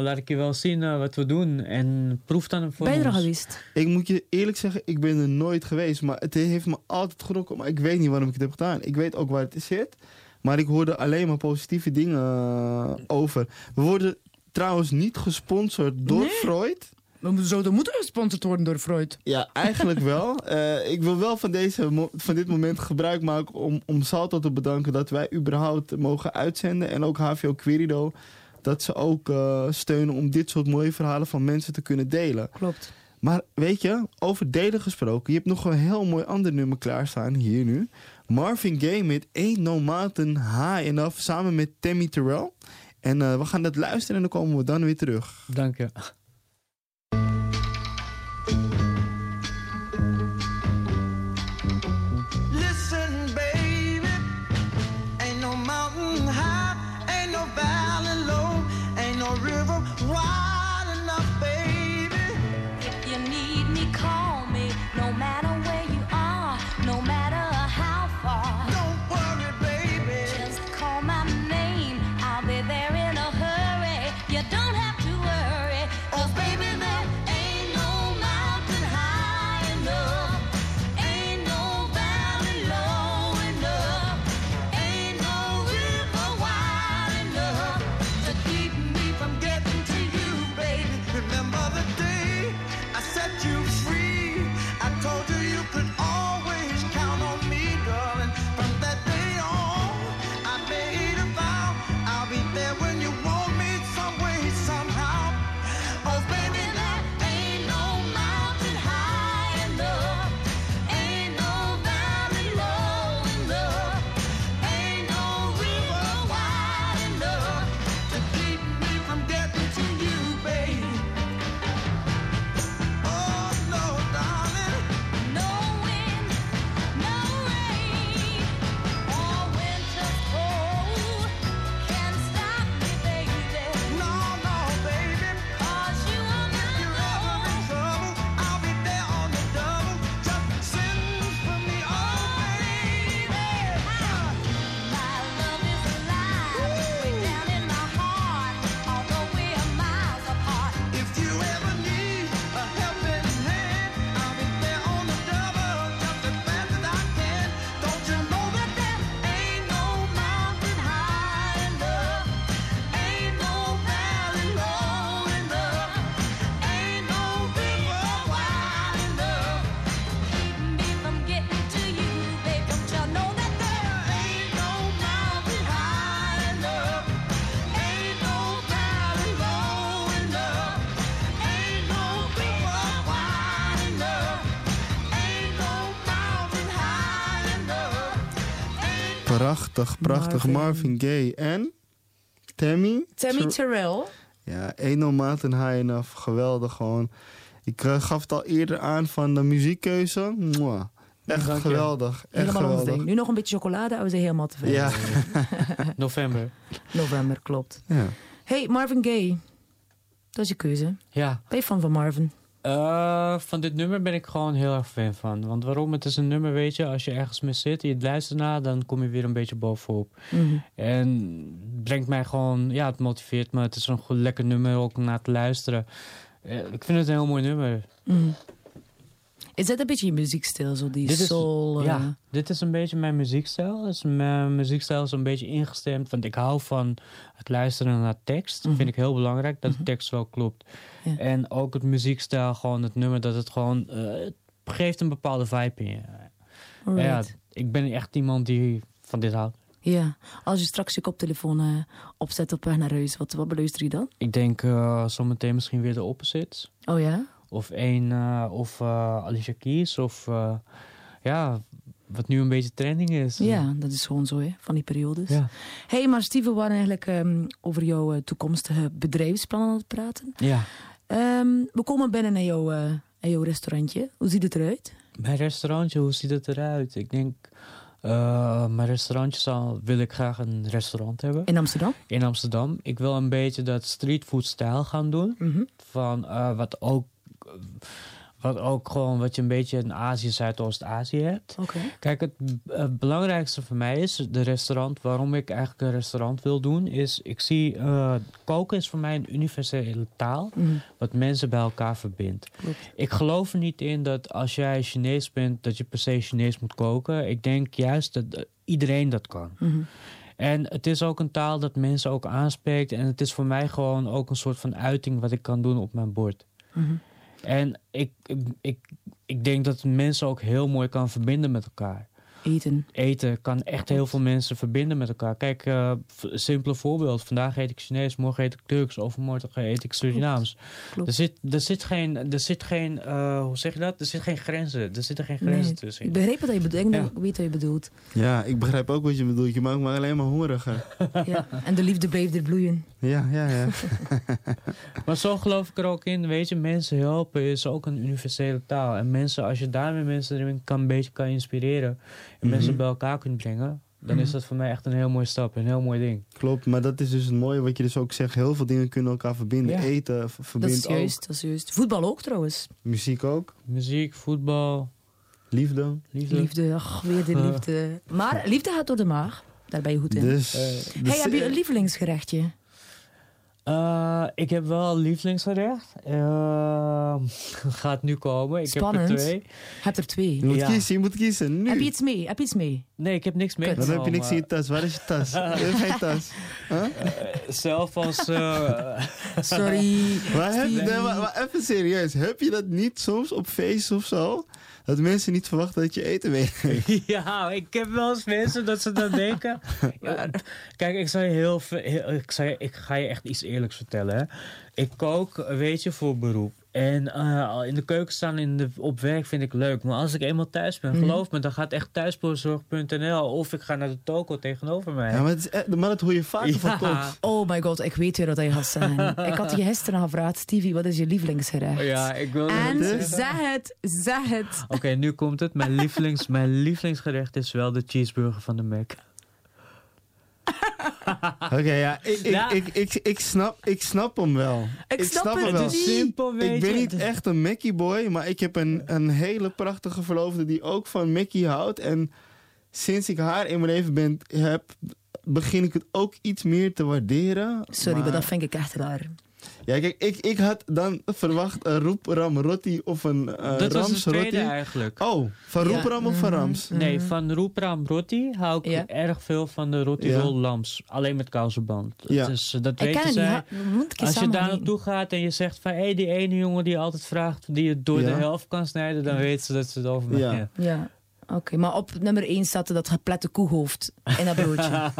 laat ik je wel zien eh, wat we doen. En proef dan voor Ben je er al ons. geweest? Ik moet je eerlijk zeggen, ik ben er nooit geweest. Maar het heeft me altijd gerokken. Maar ik weet niet waarom ik het heb gedaan. Ik weet ook waar het zit. Maar ik hoorde alleen maar positieve dingen eh, over. We worden trouwens niet gesponsord door Nee. Freud. We zouden moeten gesponsord worden door Freud. Ja, eigenlijk wel. Eh, ik wil wel van, deze mo- van dit moment gebruik maken om, om Salto te bedanken dat wij überhaupt mogen uitzenden. En ook HVO Querido. Dat ze ook eh, steunen om dit soort mooie verhalen van mensen te kunnen delen. Klopt. Maar weet je, over delen gesproken. Je hebt nog een heel mooi ander nummer klaarstaan hier nu. Marvin Gaye met Ain't No Mountain High Enough samen met Tammy Terrell. En eh, we gaan dat luisteren en dan komen we dan weer terug. Dank je. Prachtig, prachtig. Marvin. Marvin, Gaye en Tammy. Tammy Ter- Terrell. Ja, Eno Mountain High Enough. Geweldig gewoon. Ik eh, gaf het al eerder aan van de muziekkeuze. Mwah. Echt Dank je. geweldig. Echt Helemaal ons geweldig. ding. Nu nog een beetje chocolade en we zijn helemaal tevreden. Ja. November. November, klopt. ja. Hey, Marvin Gaye. Dat is je keuze. Ja. Ben je fan van Marvin? Eh, van dit nummer ben ik gewoon heel erg fan van. Want waarom? Het is een nummer, weet je, als je ergens mee zit en je luistert naar, dan kom je weer een beetje bovenop. Mhm. En het brengt mij gewoon, ja, het motiveert me. Het is een goed lekker nummer ook om naar te luisteren. Eh, ik vind het een heel mooi nummer. Mhm. Is dat een beetje je muziekstijl, zo die Dit is, soul? eh, ja, dit is een beetje mijn muziekstijl. Dus mijn muziekstijl is een beetje ingestemd. Want ik hou van het luisteren naar tekst. Mhm. Vind ik heel belangrijk dat de tekst wel klopt. Ja. En ook het muziekstijl, gewoon het nummer, dat het gewoon... eh, het geeft een bepaalde vibe in je. Ja, ik ben echt iemand die van dit houdt. Ja, als je straks je koptelefoon eh, opzet op weg naar huis, wat, wat beluister je dan? Ik denk eh, zometeen misschien weer de opposites. Oh ja? Of één, eh, of eh, Alicia Keys. Of eh, ja, wat nu een beetje trending is. Ja, dat is gewoon zo, hè, van die periodes. Ja. hey, maar Steven, we waren eigenlijk ehm, over jouw toekomstige bedrijfsplannen aan het praten. Ja. Ehm, we komen binnen naar jouw, naar jouw restaurantje. Hoe ziet het eruit? Mijn restaurantje, hoe ziet het eruit? Ik denk, mijn restaurantje zal, wil ik graag een restaurant hebben. In Amsterdam? In Amsterdam. Ik wil een beetje dat streetfood stijl gaan doen. Mhm. Van wat ook... Wat ook gewoon wat je een beetje in Azië, Zuidoost-Azië hebt. Kijk, het belangrijkste voor mij is de restaurant. Waarom ik eigenlijk een restaurant wil doen, is ik zie eh, koken is voor mij een universele taal. Mhm. Wat mensen bij elkaar verbindt. Klopt. Ik geloof er niet in dat als jij Chinees bent, dat je per se Chinees moet koken. Ik denk juist dat iedereen dat kan. Mhm. En het is ook een taal dat mensen ook aanspreekt. En het is voor mij gewoon ook een soort van uiting wat ik kan doen op mijn bord. Mhm. En ik, ik, ik, denk dat mensen ook heel mooi kan verbinden met elkaar. Eten. Eten kan echt heel veel mensen verbinden met elkaar. Kijk, eh, een simpele voorbeeld. Vandaag eet ik Chinees, morgen eet ik Turks, overmorgen eet ik Surinaams. Klopt. Er zit, er zit geen, er zit geen eh, hoe zeg je dat? Er zit geen grenzen. Er zitten geen Nee, grenzen tussen. ik begreep wat je bedoelt. Ik Ja. weet wat je bedoelt. Ja, ik begrijp ook wat je bedoelt. Je maakt me alleen maar hongeriger. ja. En de liefde blijft er bloeien. Ja, ja, ja. Maar zo geloof ik er ook in. Weet je, mensen helpen is ook een universele taal. En mensen, als je daarmee mensen erin kan, een beetje kan inspireren. En Mhm. mensen bij elkaar kunt brengen. Dan Mhm. is dat voor mij echt een heel mooie stap. Een heel mooi ding. Klopt, maar dat is dus het mooie wat je dus ook zegt. Heel veel dingen kunnen elkaar verbinden. Ja. Eten v- Dat is juist, dat is juist. Voetbal ook trouwens. Muziek ook. Muziek, voetbal, Liefde. liefde. Liefde, ach, weer de liefde. Maar liefde gaat door de maag. Daar ben je goed in. Dus, Eh, dus- hey, heb je een lievelingsgerechtje? Eh, ik heb wel een lievelingsgerecht. Eh, gaat nu komen. Ik Spannend. heb er twee. Heb er twee. je moet Ja. kiezen, je moet kiezen. Nu. Heb je iets mee? Heb je iets mee? Nee, ik heb niks mee. Dan heb je niks in je tas. Waar is je tas? geen tas. Huh? Zelf als... eh, Sorry. Maar, heb, Stevie. nee, maar, maar even serieus. Heb je dat niet soms op feesten of zo? Dat mensen niet verwachten dat je eten weet. ja, ik heb wel eens mensen dat ze dat denken. Ja, kijk, ik, zal je heel, heel- ik, zal je, ik ga je echt iets eerlijks vertellen. Hè. Ik kook, weet je, voor beroep. En eh, in de keuken staan in de, op werk vind ik leuk. Maar als ik eenmaal thuis ben, Mhm. geloof me, dan gaat echt thuisbezorg.nl of ik ga naar de toko tegenover mij. Ja, maar, het is, echt- maar dat hoor je van Ja. koks. Oh my god, ik weet weer wat hij gaat zeggen. ik had je gisteren gevraagd, Stevie, wat is je lievelingsgerecht? Ja, ik wil En zeggen. zeg het, zeg het. Oké, nu komt het. Mijn, lievelings, mijn lievelingsgerecht is wel de cheeseburger van de Mac. Oké, ja, ik, ik, Ja. ik, ik, ik, snap, ik snap hem wel. Ik snap hem het wel. niet. Simpel, weet Ik ben niet echt een Mackie boy, maar ik heb een, een hele prachtige verloofde die ook van Mackie houdt. En sinds ik haar in mijn leven ben, heb, begin ik het ook iets meer te waarderen. Sorry, maar dat vind ik echt raar. Ja, kijk, ik, ik had dan verwacht een roepram rotti of een eh dat was rams de tweede rotti. eigenlijk. Oh, van Ja. roepram of van Mhm. rams? Nee, van Roepram Roti hou ik Ja. erg veel van de Roti Ja. Roll Lams. Alleen met kousenband. Ja. Dus dat Ik ken weten het niet. zij. Als je daar naartoe gaat en je zegt van... hé, die ene jongen die altijd vraagt... die het door Ja. de helft kan snijden... dan weten ze dat ze het over mij hebben. Ja. Oké, maar op nummer 1 staat er dat geplette koehoofd in dat broodje.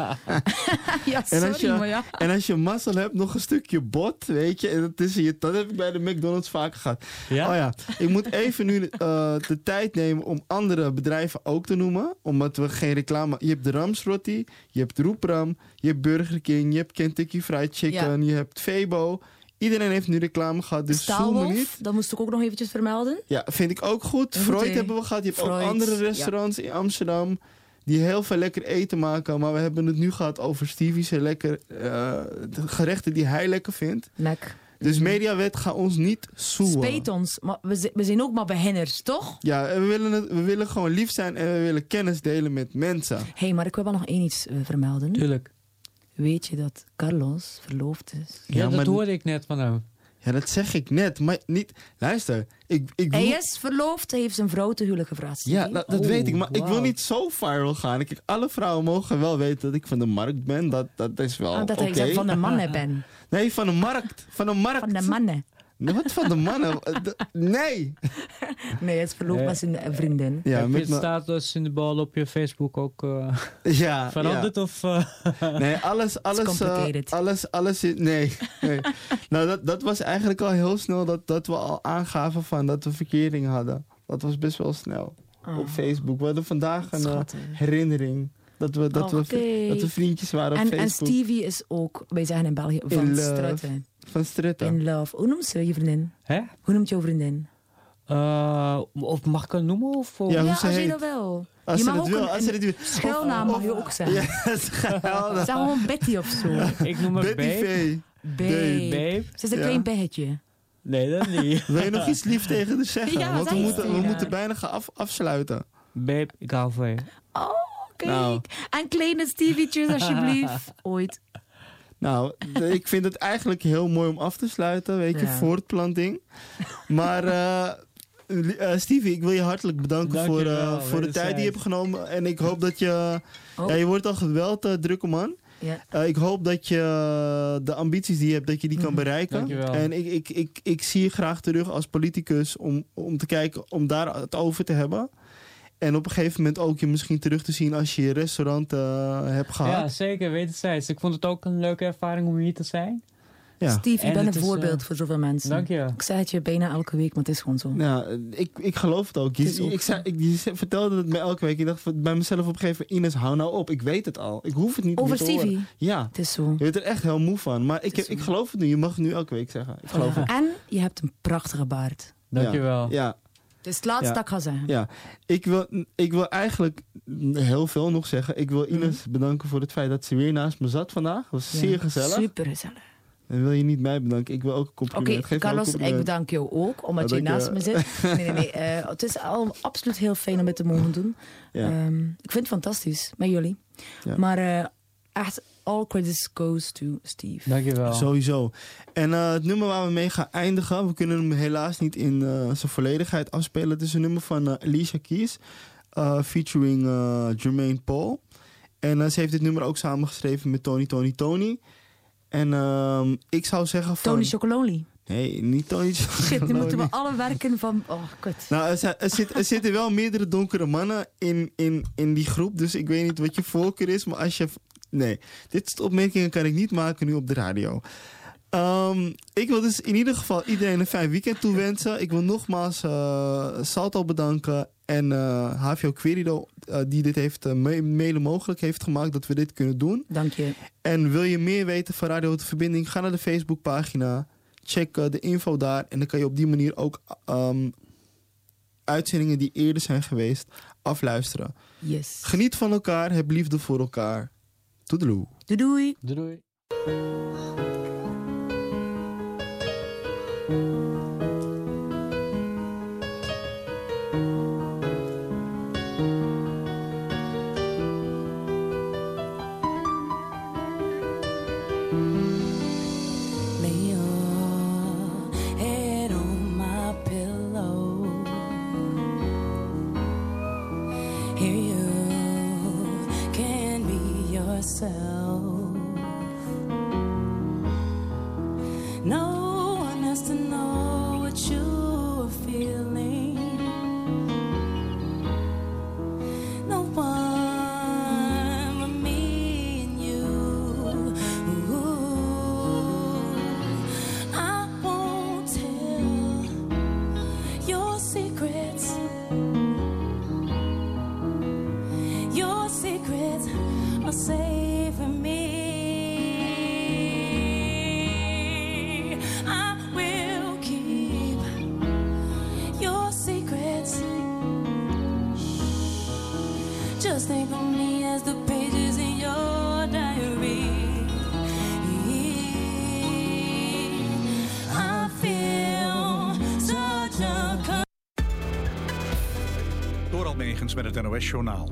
ja, En sorry, als, je, maar ja. en als je mazzel hebt, nog een stukje bot, weet je. En dat, is je, dat heb ik bij de McDonald's vaker gehad. Ja? Oh ja, ik moet even nu eh, de tijd nemen om andere bedrijven ook te noemen. Omdat we geen reclame... Je hebt de Ramsrotti, je hebt Roepram, je hebt Burger King, je hebt Kentucky Fried Chicken, je hebt Febo. Iedereen heeft nu reclame gehad, dus zoem me niet. dat moest ik ook nog eventjes vermelden. Ja, vind ik ook goed. Goed, Freud hebben we gehad. Je hebt ook andere ja. restaurants in Amsterdam die heel veel lekker eten maken. Maar we hebben het nu gehad over Stevie's lekker eh, de gerechten die hij lekker vindt. Mac. Dus Mediawet gaat ons niet soeën. Speet ons, maar we, zi- we zijn ook maar beginners, toch? Ja, we willen, het, we willen gewoon lief zijn en we willen kennis delen met mensen. Hé, hey, maar ik wil wel nog één iets eh, vermelden. Tuurlijk. Weet je dat Carlos verloofd is? Ja, dat maar- hoorde ik net van hem. Ja, dat zeg ik net. Maar niet... Luister, ik, ik Hij is verloofd, hij heeft zijn vrouw te huwelijk gevraagd. Ja, dat, weet ik. Maar ik wil wauw. niet zo viral gaan. Ik, alle vrouwen mogen wel weten dat ik van de markt ben. Dat, dat is wel Ah, dat hij van de mannen ben. Nee, van de markt. Van de markt. Van de mannen. Wat van de mannen? Nee. Nee, verloofd Eh, met zijn vriendin. Ja, Heb je met het me- status in de bal op je Facebook ook eh, Ja, veranderd? ja. Of, eh? Nee, alles, alles, eh, alles, alles, is- nee. nee. nou, dat, dat was eigenlijk al heel snel dat, dat we al aangaven van dat we verkering hadden. Dat was best wel snel. Op Facebook. We hadden vandaag een Schattig. herinnering. Dat we, dat, we, dat we vriendjes waren op En, en Facebook. Stevie is ook, wij zeggen in België, In van. Strutten. Van Strutten. In love. Hoe noemt ze je vriendin? Hè? Hoe noemt jouw vriendin? Eh, of mag ik het noemen? Of, of- Ja, ja, als je dat wil. Als je ze mag ook wil, een, als ze het wil. een schuilnaam Of- mag je ook zeggen. Ja, geweldig. Zeg gewoon Betty of zo. Ik noem Betty het Babe. Babe. Babe. Ze is een Ja. klein bijtje. Nee, dat niet. Wil je nog iets lief tegen haar zeggen? Ja, Want we moeten, we moeten haar. bijna gaan af, afsluiten. Babe, ik hou van je. Oh, kijk. Nou. En kleine Stevie'tjes, alsjeblieft. Ooit. Nou, de- ik vind het eigenlijk heel mooi om af te sluiten, weet je, Ja. voortplanting. Maar eh, Stevie, ik wil je hartelijk bedanken voor, eh, voor de tijd die je hebt genomen. En ik hoop dat je... Oh. Ja, je wordt al geweld, drukke man. Ja. Ik hoop dat je de ambities die je hebt, dat je die kan Mhm. bereiken. Dankjewel. En ik, ik, ik, ik zie je graag terug als politicus om, om te kijken, om daar het over te hebben. En op een gegeven moment ook je misschien terug te zien als je je restaurant eh, hebt gehad. Ja, zeker, wederzijds. Ik vond het ook een leuke ervaring om hier te zijn. Ja. Stevie, je En bent een is, voorbeeld eh, voor zoveel mensen. Dank je. Ik zei het je bijna elke week, maar het is gewoon zo. Ja, ik, ik geloof het ook. Je, Het is ook ik, zei, ik je vertelde het me elke week. Ik dacht bij mezelf op een gegeven moment, Ines, hou nou op. Ik weet het al. Ik hoef het niet Over meer te horen. Stevie? Ja, Het is zo. je bent er echt heel moe van. Maar ik, ik geloof het nu. Je mag het nu elke week zeggen. Ik geloof het. En je hebt een prachtige baard. Dankjewel. Ja, Het is het laatste Ja. dat ik ga zeggen. ja. Ik, wil, ik wil eigenlijk heel veel nog zeggen. Ik wil Ines bedanken voor het feit dat ze weer naast me zat vandaag. Dat was Mhm. Ja, zeer gezellig. Super gezellig. En wil je niet mij bedanken? Ik wil ook een Oké, compliment. Ook Carlos, ik bedank jou ook, omdat je naast me zit. Nee, nee, nee. eh, het is al absoluut heel fijn om het te mogen doen. Ja. Ehm, ik vind het fantastisch met jullie. Maar eh, echt, all credits goes to Steve. Dankjewel. Sowieso. En eh, het nummer waar we mee gaan eindigen, we kunnen hem helaas niet in eh, zijn volledigheid afspelen. Het is een nummer van eh, Alicia Keys, eh, featuring eh, Jermaine Paul. En ze heeft dit nummer ook samengeschreven met Tony Tony Tony. En ehm, ik zou zeggen van... Tony Chocolonely. Nee, niet Tony Shit, nu moeten we alle werken van... Oh, kut. Nou, er, zijn- er, zit, er zitten wel meerdere donkere mannen in, in, in die groep. Dus ik weet niet wat je voorkeur is. Maar als je... Nee, dit soort opmerkingen kan ik niet maken nu op de radio. Ehm, ik wil dus in ieder geval iedereen een fijn weekend toewensen. Ik wil nogmaals eh, Salto bedanken. En eh HVO Querido, eh, die dit heeft me- mede mogelijk heeft gemaakt dat we dit kunnen doen. Dank je. En wil je meer weten van Radio de Verbinding, ga naar de Facebookpagina. Check de info daar. En dan kan je op die manier ook ehm, uitzendingen die eerder zijn geweest afluisteren. Yes. Geniet van elkaar, heb liefde voor elkaar. Toedeloe. Doei doei. Doei doei. Met NOS-journaal.